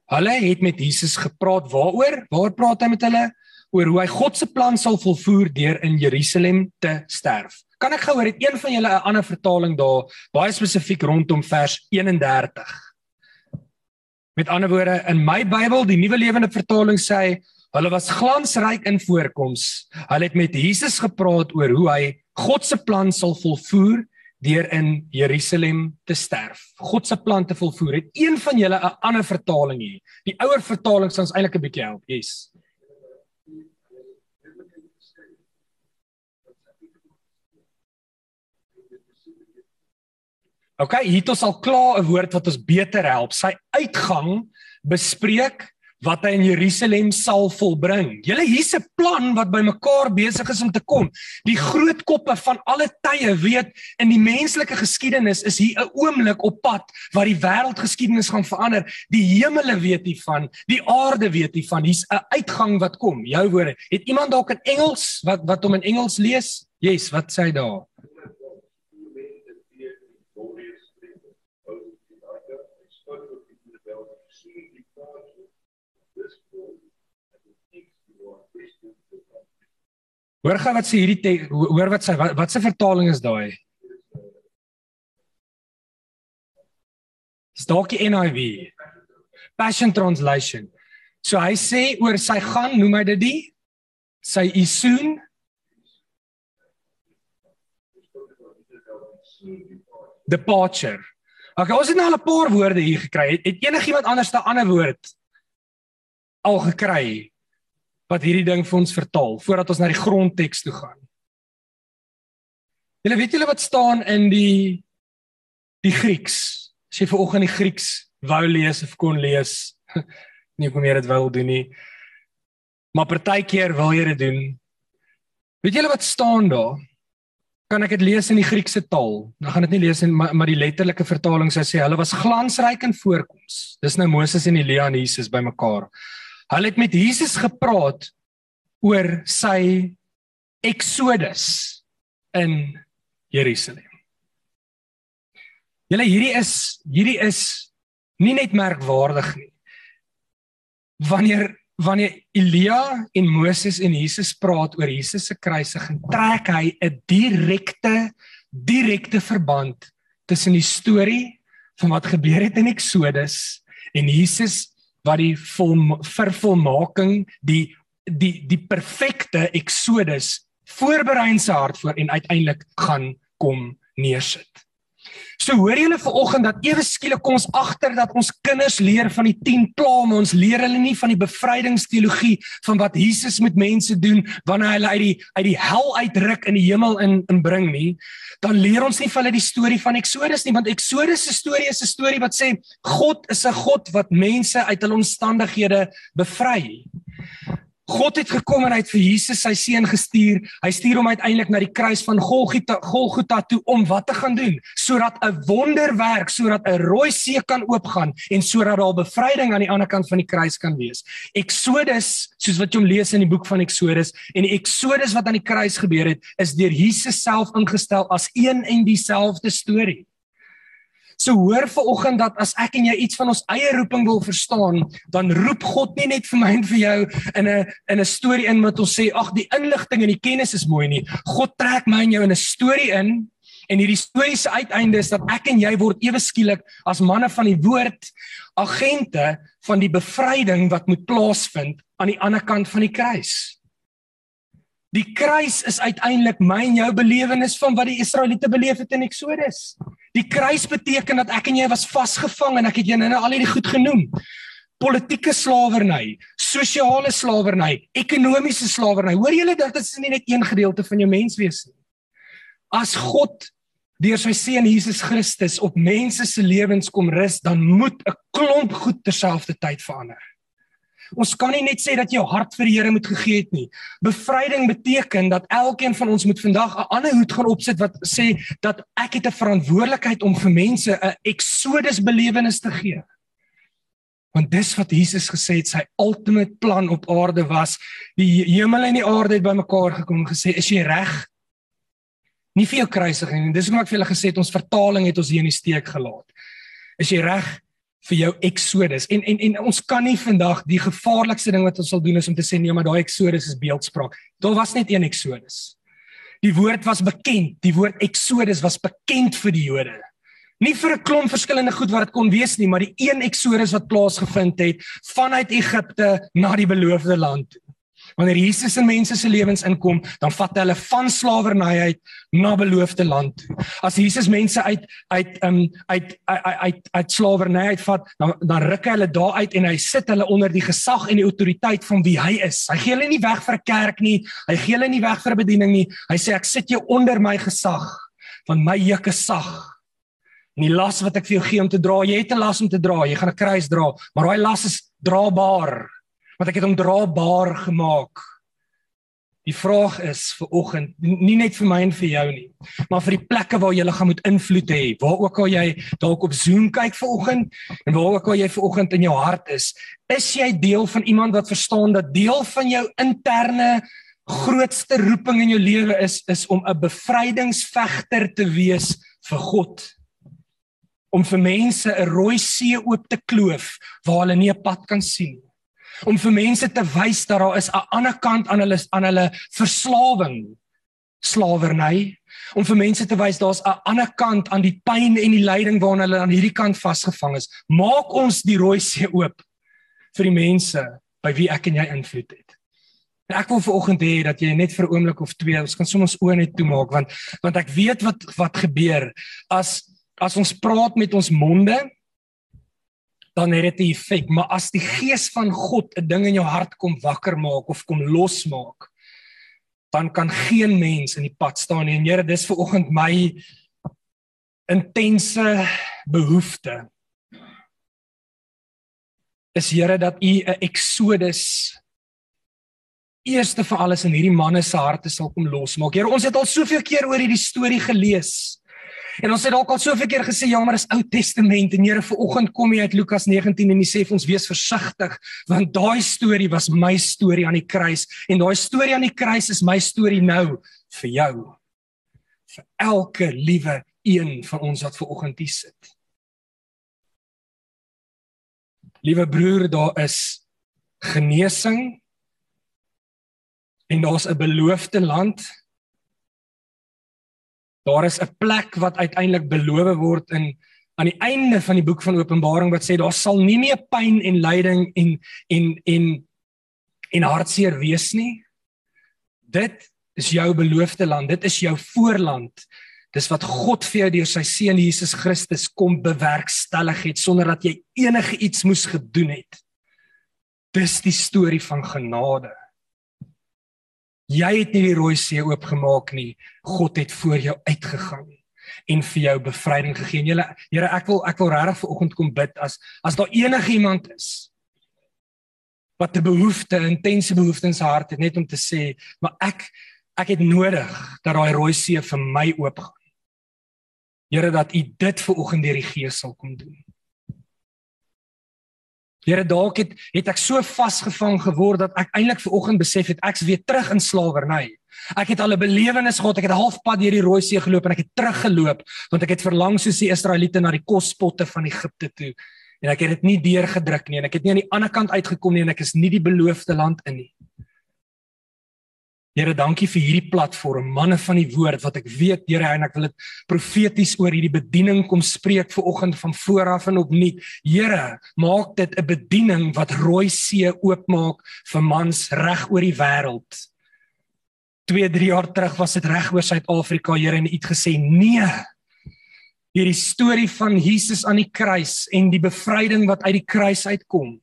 Hulle het met Jesus gepraat waaroor? Waar praat hy met hulle? Oor hoe hy God se plan sal volvoer deur in Jerusalem te sterf. Kan ek gou hoor het een van julle 'n ander vertaling daar baie spesifiek rondom vers 31. Met ander woorde in my Bybel, die Nuwe Lewende Vertaling sê hulle was glansryk in voorkoms. Hulle het met Jesus gepraat oor hoe hy God se plan sal volvoer deur in Jerusalem te sterf. God se plan te volvoer. Het een van julle 'n ander vertaling hier? Die ouer vertaling sal ons eintlik 'n bietjie help. Yes. OK, hier het ons al klaar 'n woord wat ons beter help. Sy uitgang bespreek wat hy in Jerusalem sal volbring. Julle hier's 'n plan wat bymekaar besig is om te kom. Die groot koppe van alle tye weet in die menslike geskiedenis is hier 'n oomblik op pad wat die wêreldgeskiedenis gaan verander. Die hemele weet hiervan, die aarde weet hiervan. Hier's 'n uitgang wat kom. Jou woorde. Het iemand dalk in Engels wat wat hom in Engels lees? Yes, wat sê hy daar? Hoor gou wat sê hierdie hoor wat sê wat, wat se vertaling is daai? Stokkie NIV. Passion Translation. So hy sê oor sy gaan noem hy dit die sy isoon departure. Okay, ons het nou al 'n paar woorde hier gekry. Het, het enigiemand anders 'n ander woord al gekry wat hierdie ding vir ons vertaal voordat ons na die grondteks toe gaan. Julle weet julle wat staan in die die Grieks. As jy vanoggend die Grieks wou lees of kon lees, nie kom jy dit wil doen nie. Maar partykeer wil jy dit doen. Weet julle wat staan daar? Kan ek dit lees in die Griekse taal? Dan gaan dit nie lees in maar, maar die letterlike vertaling sê hulle was glansryk in voorkoms. Dis nou Moses en Elia en Jesus bymekaar. Hulle het met Jesus gepraat oor sy Exodus in Jerusalem. Julle hierdie is hierdie is nie net merkwaardig nie. Wanneer wanneer Elia en Moses en Jesus praat oor Jesus se kruisiging, trek hy 'n direkte direkte verband tussen die storie van wat gebeur het in Eksodus en Jesus wat die vol vervolmaking die die die perfekte Eksodus voorberei in sy hart voor en uiteindelik gaan kom neersit. So hoor julle vanoggend dat ewe skielik kom ons agter dat ons kinders leer van die 10 plaae, maar ons leer hulle nie van die bevrydingsteologie van wat Jesus met mense doen wanneer hulle uit die uit die hel uitruk in die hemel in inbring nie. Dan leer ons nie van hulle die storie van Eksodus nie, want Eksodus se storie is 'n storie wat sê God is 'n God wat mense uit hulle omstandighede bevry. God het gekom en hy het vir Jesus sy seun gestuur. Hy stuur hom uiteindelik na die kruis van Golgotha Golgotha toe om wat te gaan doen? Sodat 'n wonderwerk, sodat 'n rooi see kan oopgaan en sodat daar bevryding aan die ander kant van die kruis kan wees. Exodus, soos wat jy hom lees in die boek van Exodus, en die Exodus wat aan die kruis gebeur het, is deur Jesus self ingestel as een en dieselfde storie. So hoor ver oggend dat as ek en jy iets van ons eie roeping wil verstaan, dan roep God nie net vir my en vir jou in 'n in 'n storie in wat ons sê ag die inligting en die kennis is mooi nie. God trek my en jou in 'n storie in en hierdie storie se uiteinde is dat ek en jy word ewe skielik as manne van die woord agente van die bevryding wat moet plaasvind aan die ander kant van die kruis. Die kruis is uiteindelik my en jou belewenis van wat die Israeliete beleef het in Eksodus. Die kruis beteken dat ek en jy was vasgevang en ek het jou nou al hierdie goed genoem. Politieke slawerny, sosiale slawerny, ekonomiese slawerny. Hoor julle dat dit is nie net een gedeelte van jou menswees nie. As God deur sy seun Jesus Christus op mense se lewens kom rus, dan moet 'n klomp goed terselfdertyd verander. Ons kan nie net sê dat jou hart vir die Here moet gegee het nie. Bevryding beteken dat elkeen van ons moet vandag 'n ander hoed gaan opsit wat sê dat ek het 'n verantwoordelikheid om vir mense 'n Exodus belewenis te gee. Want dis wat Jesus gesê het sy ultimate plan op aarde was. Die hemel en die aarde het bymekaar gekom en gesê, "Is jy reg?" Nie vir jou kruisiging nie. Dis hoekom ek vir julle gesê het ons vertaling het ons hier in die steek gelaat. Is jy reg? Vir jou Exodus. En en en ons kan nie vandag die gevaarlikste ding wat ons sal doen is om te sê nee, maar daai Exodus is beeldspraak. Daar was net een Exodus. Die woord was bekend. Die woord Exodus was bekend vir die Jode. Nie vir 'n klomp verskillende goed wat dit kon wees nie, maar die een Exodus wat plaasgevind het vanuit Egipte na die beloofde land. Wanneer Jesus in mense se lewens inkom, dan vat hy hulle van slawerny uit na beloofde land toe. As Jesus mense uit uit um uit uit uit, uit slawerny uitvat, dan dan ruk hy hulle daar uit en hy sit hulle onder die gesag en die autoriteit van wie hy is. Hy gee hulle nie weg vir 'n kerk nie, hy gee hulle nie weg vir 'n bediening nie. Hy sê ek sit jou onder my gesag, want my juk is sag. En die las wat ek vir jou gee om te dra, jy het 'n las om te dra, jy gaan 'n kruis dra, maar daai las is drabaar want ek het hom draagbaar gemaak. Die vraag is vir oggend nie net vir my en vir jou nie, maar vir die plekke waar jy gaan moet invloed hê, waar ook al jy dalk op Zoom kyk vir oggend en waar ook al jy vir oggend in jou hart is, is jy deel van iemand wat verstaan dat deel van jou interne grootste roeping in jou lewe is is om 'n bevrydingsvegter te wees vir God? Om vir mense 'n rooi see oop te kloof waar hulle nie 'n pad kan sien nie om vir mense te wys dat daar is 'n ander kant aan hulle aan hulle verslawing. Slawerny. Om vir mense te wys daar's 'n ander kant aan die pyn en die lyding waarna hulle aan hierdie kant vasgevang is. Maak ons die rooi see oop vir die mense by wie ek en jy invloed het. En ek wil vanoggend hê dat jy net vir 'n oomblik of twee ons kan soms oë net toemaak want want ek weet wat wat gebeur as as ons praat met ons monde dan het dit 'n effek, maar as die gees van God 'n ding in jou hart kom wakker maak of kom losmaak, dan kan geen mens in die pad staan nie. En Here, dis vir oggend my intense behoefte. Is Here dat U 'n Exodus eerste vir alles in hierdie manne se harte sal kom losmaak. Here, ons het al soveel keer oor hierdie storie gelees. En ons het dalk al soveel keer gesê ja, maar dis Ou Testament en Here vanoggend kom jy uit Lukas 19 en jy sê vir ons wees versigtig want daai storie was my storie aan die kruis en daai storie aan die kruis is my storie nou vir jou. Vir elke liewe een van ons wat ver oggend hier sit. Liewe broer, daar is genesing en daar's 'n beloofde land. Daar is 'n plek wat uiteindelik beloof word in aan die einde van die boek van Openbaring wat sê daar sal nie meer pyn en lyding en en en en hartseer wees nie. Dit is jou beloofde land. Dit is jou voorland. Dis wat God vir jou deur sy seun Jesus Christus kom bewerkstellig het sonder dat jy enige iets moes gedoen het. Dis die storie van genade. Jy het nie die rooi see oopgemaak nie. God het voor jou uitgegaan en vir jou bevryding gegee. Julle Here, ek wil ek wil regtig vir oggend kom bid as as daar enigiemand is wat 'n behoefte, 'n intense behoefte in sy hart het net om te sê, maar ek ek het nodig dat daai rooi see vir my oopgaan. Here dat U dit vir oggend deur die Gees sal kom doen. Here dalk het het ek so vasgevang geword dat ek eintlik ver oggend besef het ek's weer terug in slawerny. Ek het al 'n belewenis gehad, ek het halfpad deur die Rooi See geloop en ek het teruggeloop want ek het verlang soos die Israeliete na die kospotte van Egipte toe en ek het dit nie deurgedruk nie en ek het nie aan die ander kant uitgekom nie en ek is nie die beloofde land in nie. Here, dankie vir hierdie platform, manne van die woord wat ek weet, Here, en ek wil dit profeties oor hierdie bediening kom spreek vir oggend van vooraf en opnuut. Here, maak dit 'n bediening wat rooi see oopmaak vir mans reg oor die wêreld. 2, 3 jaar terug was dit reg oor Suid-Afrika, Here, en U het gesê nee. Hierdie storie van Jesus aan die kruis en die bevryding wat uit die kruis uitkom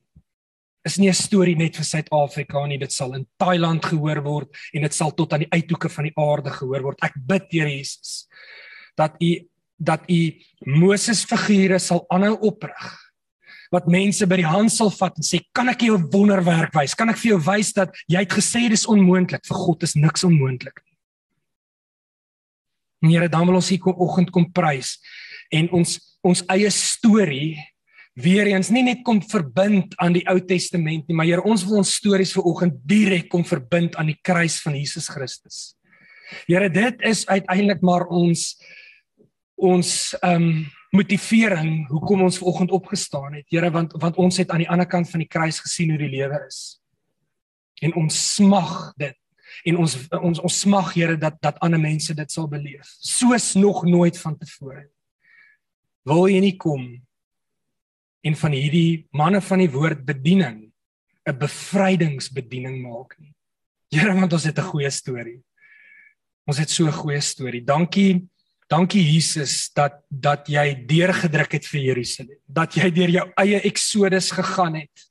is nie 'n storie net vir Suid-Afrika nie, dit sal in Thailand gehoor word en dit sal tot aan die uithoeke van die aarde gehoor word. Ek bid Here Jesus dat U dat U Moses figure sal aanhou oprig. Wat mense by die hand sal vat en sê, "Kan ek jou 'n wonderwerk wys? Kan ek vir jou wys dat jy het gesê dis onmoontlik vir God is niks onmoontlik nie." Here, dan wil ons hier kom oggend kom prys en ons ons eie storie weer eens nie net kom verbind aan die Ou Testament nie, maar Here, ons wil ons stories vir oggend direk kom verbind aan die kruis van Jesus Christus. Here, dit is uiteindelik maar ons ons ehm um, motivering hoekom ons ver oggend opgestaan het. Here, want want ons het aan die ander kant van die kruis gesien hoe die lewe is. En ons smag dit en ons ons ons smag Here dat dat ander mense dit sal beleef soos nog nooit vantevore. Wil jy nie kom en van hierdie manne van die woord bediening 'n bevrydingsbediening maak nie. Here, want ons het 'n goeie storie. Ons het so 'n goeie storie. Dankie. Dankie Jesus dat dat jy deurgedruk het vir Jerusalem. Dat jy deur jou eie Exodus gegaan het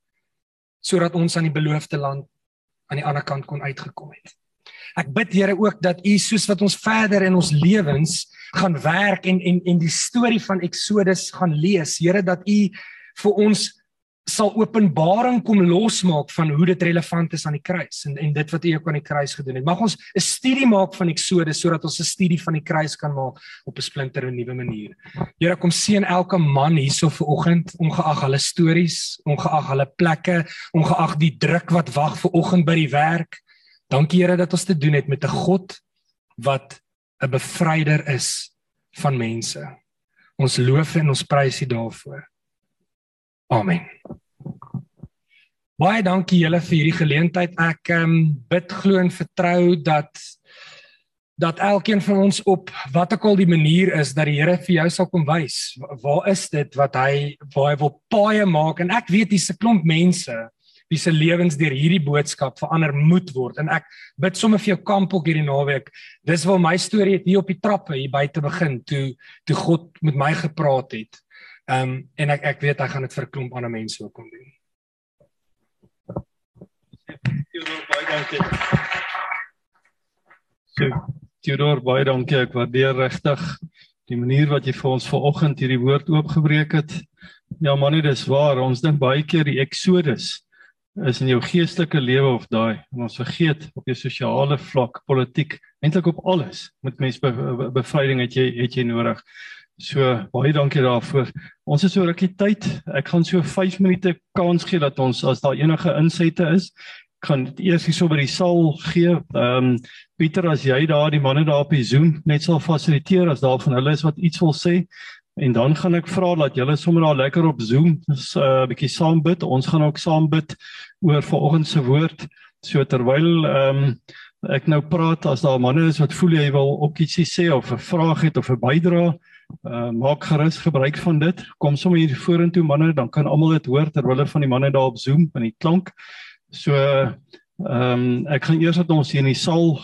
sodat ons aan die beloofde land aan die ander kant kon uitgekom het. Ek bid Here ook dat U soos wat ons verder in ons lewens gaan werk en en en die storie van Exodus gaan lees, Here dat U vir ons sal openbaring kom losmaak van hoe dit relevant is aan die kruis en en dit wat U ook aan die kruis gedoen het. Mag ons 'n studie maak van Eksodus sodat ons 'n studie van die kruis kan maak op 'n splinter nuwe manier. Here kom seën elke man hierso vir oggend, ongeag hulle stories, ongeag hulle plekke, ongeag die druk wat wag vir oggend by die werk. Dankie Here dat ons te doen het met 'n God wat 'n bevryder is van mense. Ons loof en ons prys U daarvoor. Amen. Baie dankie julle vir hierdie geleentheid. Ek ehm um, bid glo en vertrou dat dat elkeen van ons op wat ook al die manier is dat die Here vir jou sal kom wys. Waar is dit wat hy waar hy wil paaie maak en ek weet hier's 'n klomp mense wie se lewens deur hierdie boodskap verander moet word en ek bid sommer vir jou kamp ook hierdie naweek. Dis waar my storie het hier op die trappe hier buite begin toe toe God met my gepraat het Ehm um, en ek ek weet hy gaan dit vir 'n klomp ander mense ook kom doen. Theodor baie dankie. So, Theodor baie dankie. Ek waardeer regtig die manier wat jy vir ons vanoggend hierdie woord oopgebreek het. Ja man, dit is waar. Ons dink baie keer die Exodus is in jou geestelike lewe of daai en ons vergeet op jou sosiale vlak, politiek, eintlik op alles. Met mense be, be, bevryding het jy het jy nodig. So baie dankie daarvoor. Ons is so rukkie tyd. Ek gaan so 5 minute kans gee dat ons as daar enige insette is, gaan dit eers hierso by die saal gee. Ehm um, Pieter as jy daar die manne daar op die Zoom net sal fasiliteer as daar van hulle is wat iets wil sê en dan gaan ek vra dat julle sommer daar lekker op Zoom 'n uh, bietjie saam bid. Ons gaan ook saam bid oor vanoggend se woord. So terwyl ehm um, ek nou praat as daar manne is wat voel jy wil ook ietsie sê of 'n vraag het of 'n bydrae Uh, maak gerus gebruik van dit. Kom sommer hier vorentoe manne, dan kan almal dit hoor terwyl hulle van die manne daar op Zoom in die klank. So ehm um, ek gaan eers dat ons hier in die saal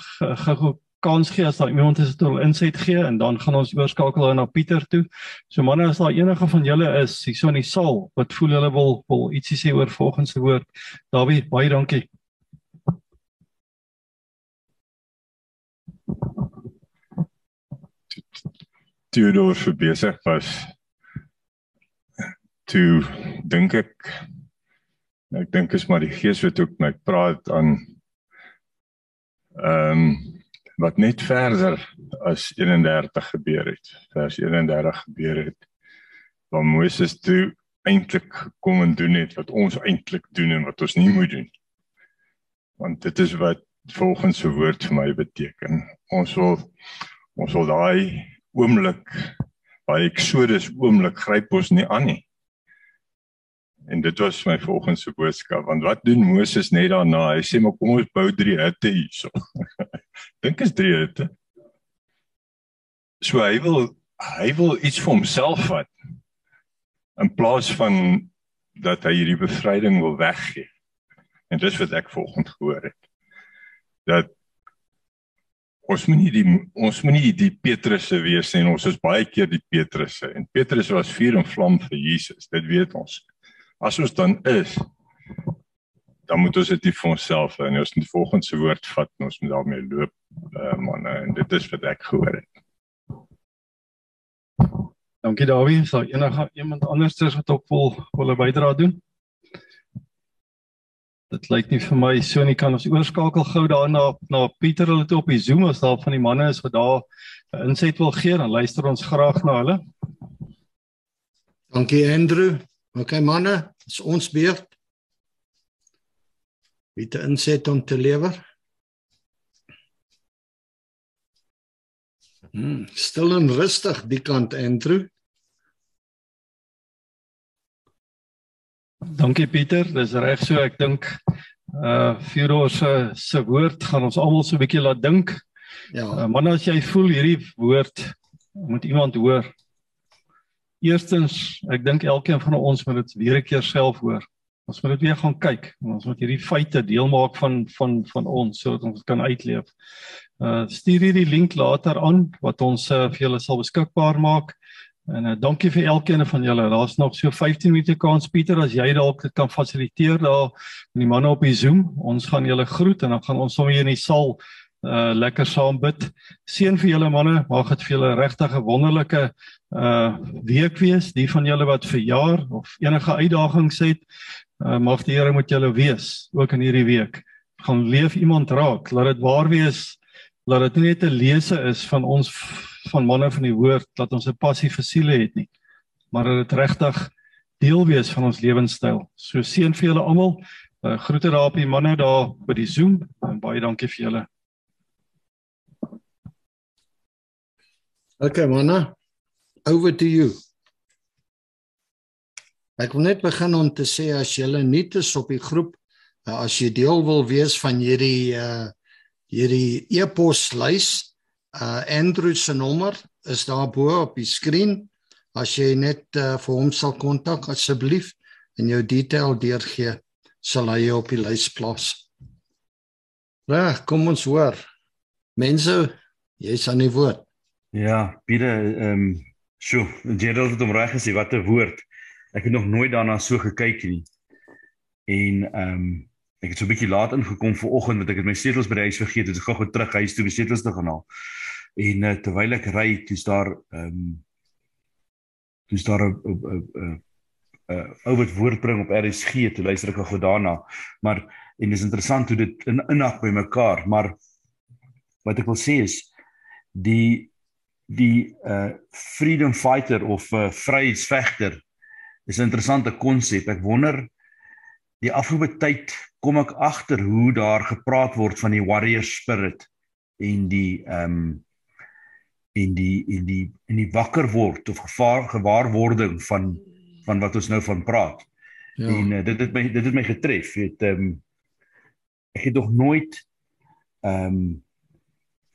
gou kans gee as daar iemand is wat wil inset gee en dan gaan ons oorskakel na Pieter toe. So manne, as daar enige van julle is hier so in die saal wat voel hulle wil wil ietsie sê oor volgens se woord. Dawie, baie dankie. Theodor vir besig was toe dink ek ek dink is maar die gees wat ook my praat aan ehm um, wat net verder as 31 gebeur het. Vers 31 gebeur het waar Moses toe eintlik kom en doen het wat ons eintlik doen en wat ons nie moet doen. Want dit is wat volgens se woord vir my beteken. Ons wil ons wil daai oomblik by Exodus oomblik gryp ons nie aan nie. En dit was my volgende boodskap want wat doen Moses net daarna? Hy sê maar kom ons bou drie hutte hierso. Dink is drie hutte. So hy wil hy wil iets vir homself vat in plaas van dat hy hierdie bevryding wil weggee. En dis wat ek volgens gehoor het. Dat ons moet nie die ons moet nie die Petrusse wees nie. Ons is baie keer die Petrusse en Petrus was vuur en vlam vir Jesus. Dit weet ons. As ons dan is dan moet ons dit vir onsself en ons moet volgens se woord vat en ons moet daarmee loop uh, manne en dit is wat ek gehoor het. Dankie Dawie. Sal enige iemand anders wat ook wil wil 'n bydrae doen? Dit lyk nie vir my so nie kan ons oorskakel gou daarna na Pieter hulle toe op die Zoom as daar van die manne is wat daar 'n inset wil gee dan luister ons graag na hulle. Dankie Andrew. OK manne, dis ons beurt. Wie te inset om te lewer? Hmm, stil en rustig die kant Andrew. Dankie Pieter, dis reg so ek dink uh Firo se se woord gaan ons almal so 'n bietjie laat dink. Ja. Uh, man as jy voel hierdie woord moet iemand hoor. Eerstens, ek dink elkeen van ons moet dit weer 'n keer self hoor. Ons moet dit weer gaan kyk. Ons moet hierdie feite deel maak van van van ons sodat ons kan uitleef. Uh stuur hierdie link later aan wat ons uh, vir julle sal beskikbaar maak. En uh, dankie vir elkeen van julle. Daar's nog so 15 minute kans Pieter as jy dalk dit kan fasiliteer daar met die manne op die Zoom. Ons gaan julle groet en dan gaan ons sommer hier in die saal uh lekker saam bid. Seën vir julle manne. Mag dit vir julle regtig 'n wonderlike uh week wees. Die van julle wat verjaar of enige uitdagings het, uh mag die Here met julle wees ook in hierdie week. Gaan leef iemand raak. Laat dit waar wees. Laat dit nie net 'n lese is van ons van manne van die woord dat ons 'n passie vir siele het nie, maar dat dit regtig deel wees van ons lewenstyl. So seën vir julle almal. Uh, groete daar op die manne daar by die Zoom en baie dankie vir julle. Okay manne. Over to you. Ek wil net begin om te sê as julle nuut is op die groep, uh, as jy deel wil wees van hierdie uh hierdie e-poslys, Uh Andrew se nommer is daar bo op die skerm. As jy net uh, vir hom sal kontak asseblief en jou detail deurgee, sal hy jou op die lys plaas. Reg, kom ons hoor. Mense, jy's aan die woord. Ja, Pieter, ehm um, sjoe, Gerald het hom reg gesê, wat 'n woord. Ek het nog nooit daarna so gekyk nie. En ehm um, ek het so 'n bietjie laat ingekom vanoggend want ek het my sleutels by die huis vergeet, ek gou-gou terug huis toe my sleutels te gaan haal. En uh, terwyl ek ry, dis daar ehm um, dis daar 'n 'n 'n 'n ou wat woord bring op RSG, toe luister ek gou daarna. Maar en dis interessant hoe dit in inhak by mekaar, maar wat ek wil sê is die die uh freedom fighter of uh vryheidsvegter is 'n interessante konsep. Ek wonder die afgelope tyd kom ek agter hoe daar gepraat word van die warrior spirit en die ehm um, en die en die en die wakker word of gevaar gewaarwording van van wat ons nou van praat. Ja. En uh, dit het my dit het my getref, weet ehm um, ek het nog nooit ehm um,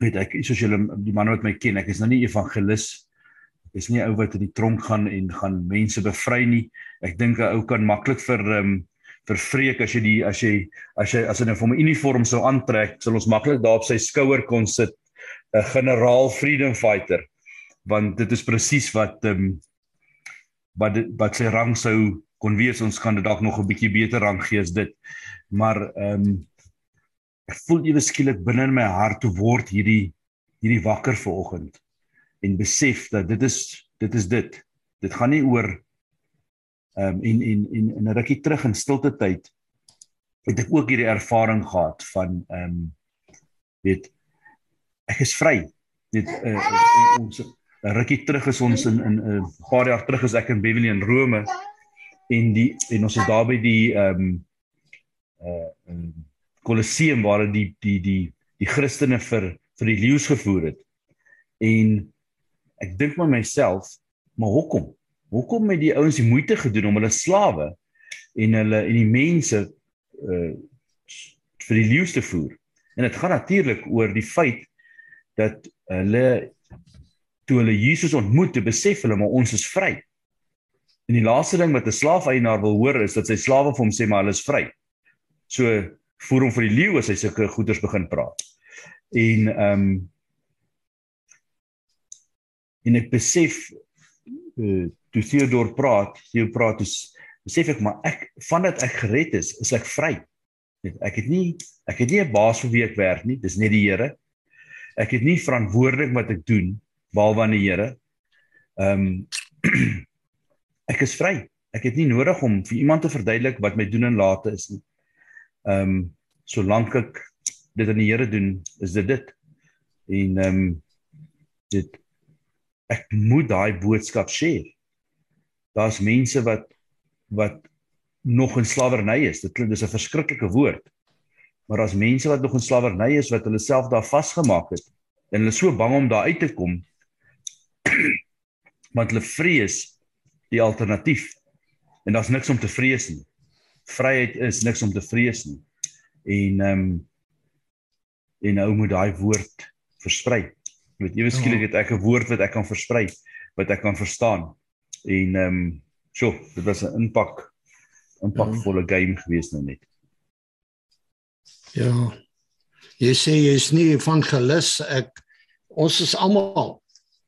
weet ek soos julle die manne wat my ken, ek is nou nie evangelis. Ek is nie ou wat in die tronk gaan en gaan mense bevry nie. Ek dink 'n ou kan maklik vir ehm um, vervreek as jy die as jy as jy as hy nou vir 'n uniform sou aantrek, sal ons maklik daar op sy skouer kon sit 'n generaal freedom fighter. Want dit is presies wat ehm um, wat wat sy rang sou kon wees. Ons kan dit dalk nog 'n bietjie beter rang gee as dit. Maar ehm um, ek voel ewe skielik binne in my hart toe word hierdie hierdie wakker vanoggend en besef dat dit is dit is dit. Dit gaan nie oor Um, en en en in 'n rukkie terug in stilte tyd het ek ook hierdie ervaring gehad van ehm um, weet ek is vry. Dit uh, ons 'n rukkie terug is ons in in 'n uh, paar jaar terug is ek in Beverly in Rome en die en ons is daar by die ehm um, uh um, Colosseum waar die die die die Christene vir vir die leeu's gevoer het. En ek dink met myself, maar hoekom? Hoekom het die ouens die moeite gedoen om hulle slawe en hulle en die mense uh vir die leeu's te voer? En dit gaan natuurlik oor die feit dat hulle toe hulle Jesus ontmoet, te besef hulle maar ons is vry. En die laaste ding wat 'n slaafeienaar wil hoor is dat sy slawe vir hom sê maar hulle is vry. So voer hom vir die leeu as hy sulke goeders begin praat. En ehm um, en ek besef uh toe Theodor praat, Theo praat is besef ek maar ek vandat ek gered is, is ek vry. Ek het nie ek het nie 'n baas vir wie ek werk nie, dis net die Here. Ek het nie verantwoordelik wat ek doen behalwe aan die Here. Ehm um, ek is vry. Ek het nie nodig om vir iemand te verduidelik wat my doen en late is nie. Ehm um, solank ek dit aan die Here doen, is dit dit. En ehm um, dit ek moet daai boodskap share daar's mense wat wat nog in slawerny is. Dit klink dis 'n verskriklike woord. Maar daar's mense wat nog in slawerny is wat hulle self daar vasgemaak het en hulle is so bang om daar uit te kom want hulle vrees die alternatief. En daar's niks om te vrees nie. Vryheid is niks om te vrees nie. En ehm um, en nou moet daai woord versprei. Jy weet ewe skielik het ek 'n woord wat ek kan versprei, wat ek kan verstaan. En ehm um, so, dit was 'n impak impakvolle ja. game geweest nou net. Ja. Jy sê jy is nie van gelus ek ons is almal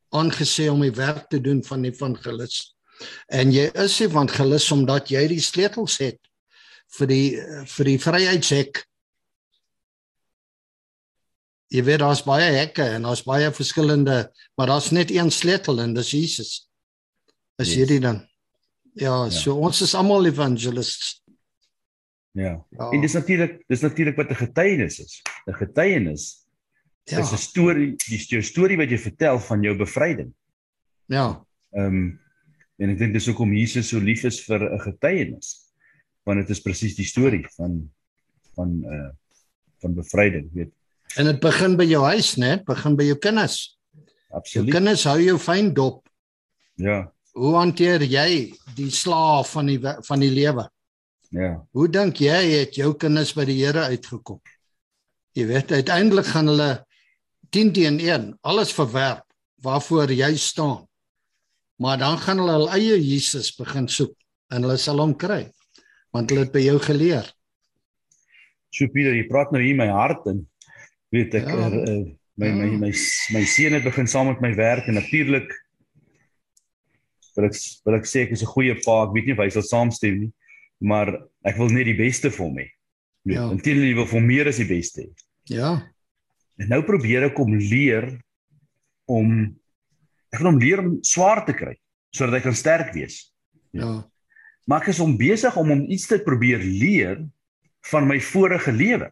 aangesê om die werk te doen van die van gelus. En jy is nie van gelus omdat jy die sleutels het vir die vir die vryheidshek. Jy weet daar's baie hekke en daar's baie verskillende, maar daar's net een sleutel en dis Jesus. Is yes. hierdie dan? Ja, ja, so ons is almal evangelists. Ja. ja. En dis natuurlik, dis natuurlik wat 'n getuienis is. 'n Getuienis ja. is 'n storie, die jou storie wat jy vertel van jou bevryding. Ja. Ehm um, en ek dink dis hoekom Jesus so lief is vir 'n getuienis. Want dit is presies die storie van van uh van bevryding, weet. En dit begin by jou huis, né? Begin by jou kinders. Absoluut. Jou kinders hou jou fyn dop. Ja. Hoe hanteer jy die slaaf van die van die lewe? Ja. Hoe dink jy het jou kinders by die Here uitgekom? Jy weet uiteindelik gaan hulle 10 teen 1 alles verwerp waarvoor jy staan. Maar dan gaan hulle hul eie Jesus begin soek en hulle sal hom kry want hulle het by jou geleer. So Pieter, jy praat nou hier my hart en weet ek ja. er, uh, my, my my my my seun het begin saam met my werk en natuurlik wil ek wil ek sê ek is 'n goeie pa. Ek weet nie of hy sal saamstem nie, maar ek wil net die beste vir hom hê. Ja. Inteendeel wil vir meer as die beste hê. Ja. En nou probeer ek om leer om ek wil hom leer om swaar te kry sodat hy kan sterk wees. Ja. Maar ek is om besig om hom iets te probeer leer van my vorige lewe.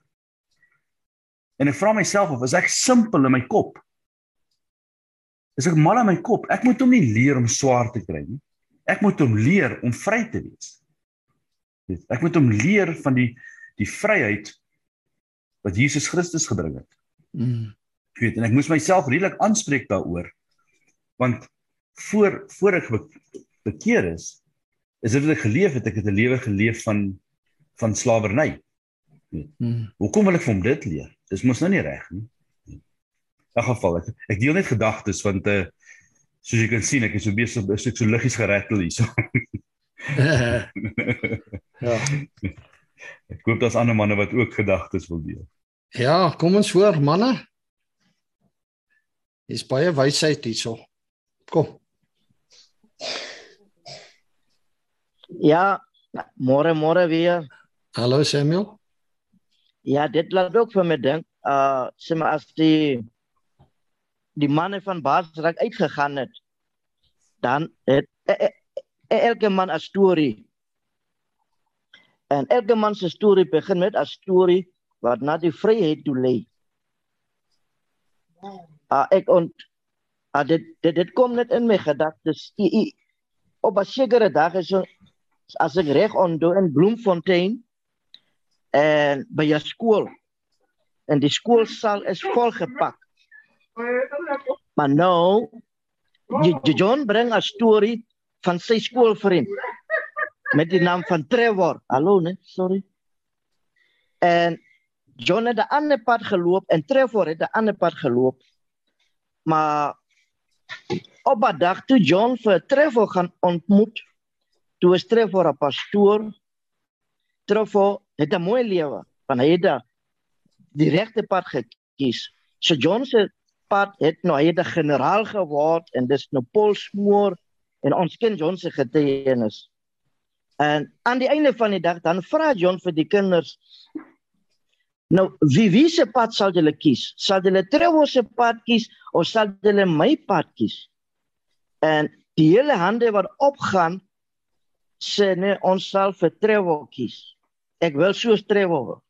En ek vra myself of as ek simpel in my kop is ek mal in my kop. Ek moet hom nie leer om swaar te kry nie. Ek moet hom leer om vry te wees. Ek moet hom leer van die die vryheid wat Jesus Christus gebring het. Mm. Ek weet en ek moes myself redelik aanspreek daaroor. Want voor voor ek be- bekeer is, is dit wat ek geleef het, ek het 'n lewe geleef van van slawerny. Mm. Hoekom wil ek vir hom dit leer? Dis mos nou nie reg nie. In geval ek ek deel net gedagtes want uh soos jy kan sien ek is so besig is ek so liggies gerattel hierso. ja. ek hoop daar's ander manne wat ook gedagtes wil deel. Ja, kom ons hoor manne. Dis baie wysheid hierso. Kom. Ja, môre môre weer. Hallo Samuel. Ja, dit laat ook vir my dink, uh sê maar as die die manne van Baasrak uitgegaan het, dan het e, e, e, elke man 'n storie. En elke man se storie begin met 'n storie wat na die vryheid toe lei. Uh, ek ont uh, dit, dit dit kom net in my gedagtes. Op 'n sekere dag is so as ek reg onthou in Bloemfontein en by 'n skool en die skoolsaal is volgepak. Maar nou die, die John bring 'n storie van sy skoolvriend met die naam van Trevor. Hallo nee, sorry. En John het 'n ander pad geloop en Trevor het 'n ander pad geloop. Maar op 'n dag toe John vir Trevor gaan ontmoet, toe is Trevor 'n pastoor. Trevor het 'n mooi lewe, want hy het da- die regte pad gekies. So John se pad het nou hy het 'n generaal geword en dis nou polsmoor en ons ken John se getuienis. En aan die einde van die dag dan vra John vir die kinders Nou, wie wie se pad sal julle kies? Sal julle Trevor se pad kies of sal julle my pad kies? En die hele hande wat opgaan sê nee, ons sal vir Trevor kies. Ek wil soos Trevor. wees.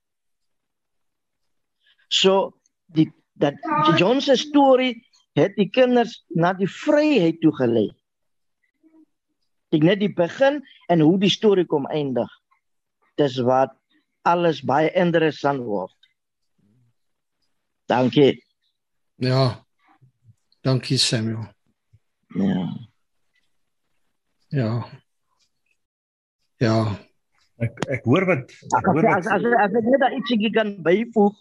So die dat John se storie het die kinders na die vryheid toe gelei. Dit net die begin en hoe die storie kom eindig. Dis wat alles baie interessant word. Dankie. Ja. Dankie Samuel. Ja. Ja. Ja. Ek ek hoor wat ek hoor wat as as, as ek net daar ietsie kan byvoeg.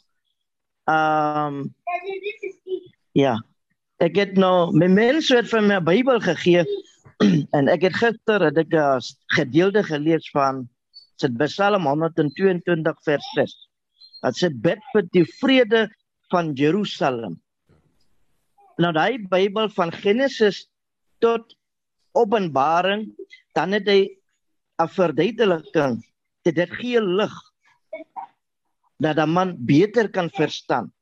Ehm Ja. Ek het nou my mense het van my Bybel gegee en ek het gister het ek 'n gedeelte gelees van sit Psalm 122 vers 6. Dit sê bid vir die vrede van Jerusalem. Nou daai Bybel van Genesis tot Openbaring, dan het hy 'n verduideliking. Dit dit gee lig dat 'n man beter kan verstaan.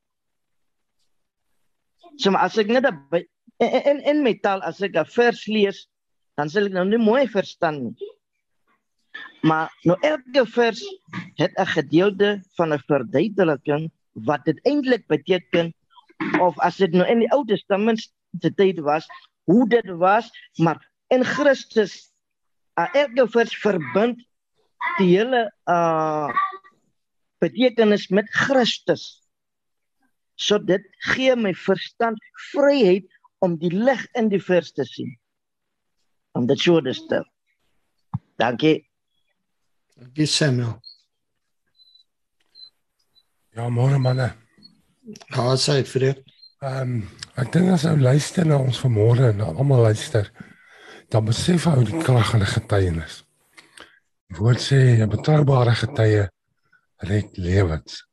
So maar as ek net by- in in, in my taal as ek 'n vers lees, dan sal ek nou nie mooi verstaan nie. Maar nou elke vers het 'n gedeelte van 'n verduideliking wat dit eintlik beteken of as dit nou in die Ou Testament se tyd was, hoe dit was, maar in Christus uh, elke vers verbind die hele uh betekenis met Christus. So dit gee my verstand vryheid om die lig in die vers te sien. Om dit so te stel. Dankie. Dankie Samuel. Ja, môre manne. Ja, sê Fred. Ehm um, ek dink as ou luister na ons vanmôre en almal luister, dan besef ou die krag van 'n getuienis. Die woord sê 'n betroubare getuie red lewens.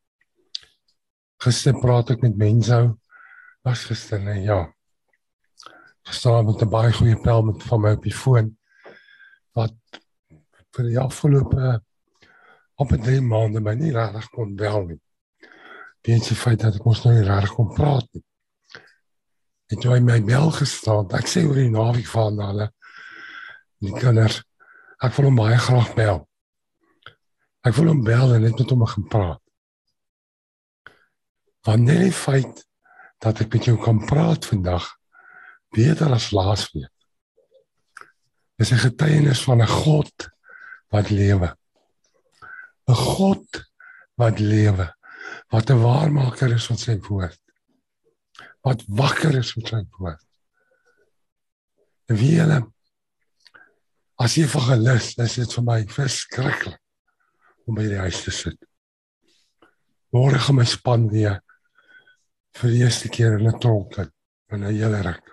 Gister praat ek met mense ou was gister nee ja. Gister met 'n baie goeie pel met van my op die foon wat vir die afgelope op 'n drie maande my nie regtig kon bel nie. Dit se feit dat ek mos nou nie regtig kon praat nie. En toe hy my bel gestaan, ek sê oor die naweek van hulle die kinders, ek wil hom baie graag bel. Ek wil hom bel en net met hom gaan praat. Wanneer die feit dat ek met jou kan praat vandag beter as laasweek. Dis 'n getuienis van 'n God wat lewe. 'n God wat lewe, wat 'n waarmaker is van sy woord. Wat wakker is met sy woord. En wie hulle as evangelis is dit vir my verskriklik om by die huis te sit. Môre gaan my span weer vir die eerste keer in 'n tronk in 'n hele ruk.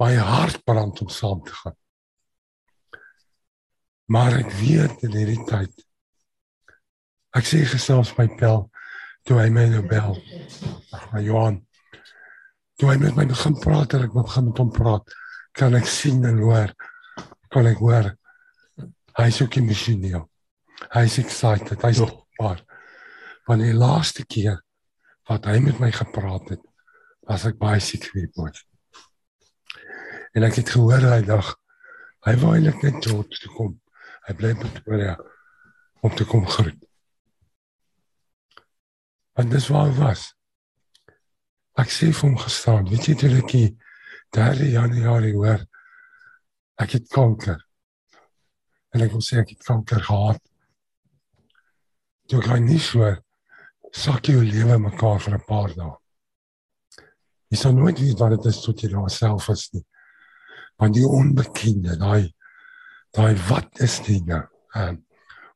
My hart brand om saam te gaan. Maar ek weet in hierdie tyd ek sê gesels my pel toe hy my nou bel. Ag my Johan. Toe hy met my begin praat en ek begin met hom praat, kan ek sien en hoor kan ek hoor hy is ook emosioneel. Hy is excited. Hy's maar van die laaste keer wat hy met my gepraat het, was ek baie siek vir hom. En ek het gehoor hy dag hy wou eintlik net tot toe kom. Hy bly by Pretoria om te kom groet. En dis waar hy was. Ek sê vir hom gestaan, weet jy dit ek 3 Januarie hoor ek het kanker. En ek wil sê ek het kanker gehad. Toe gaan nie so sak jou lewe mekaar vir 'n paar dae. Jy sal nooit weet wat dit is tot jy jouself is nie. Want die onbekende, daai daai wat is dit nou? Ehm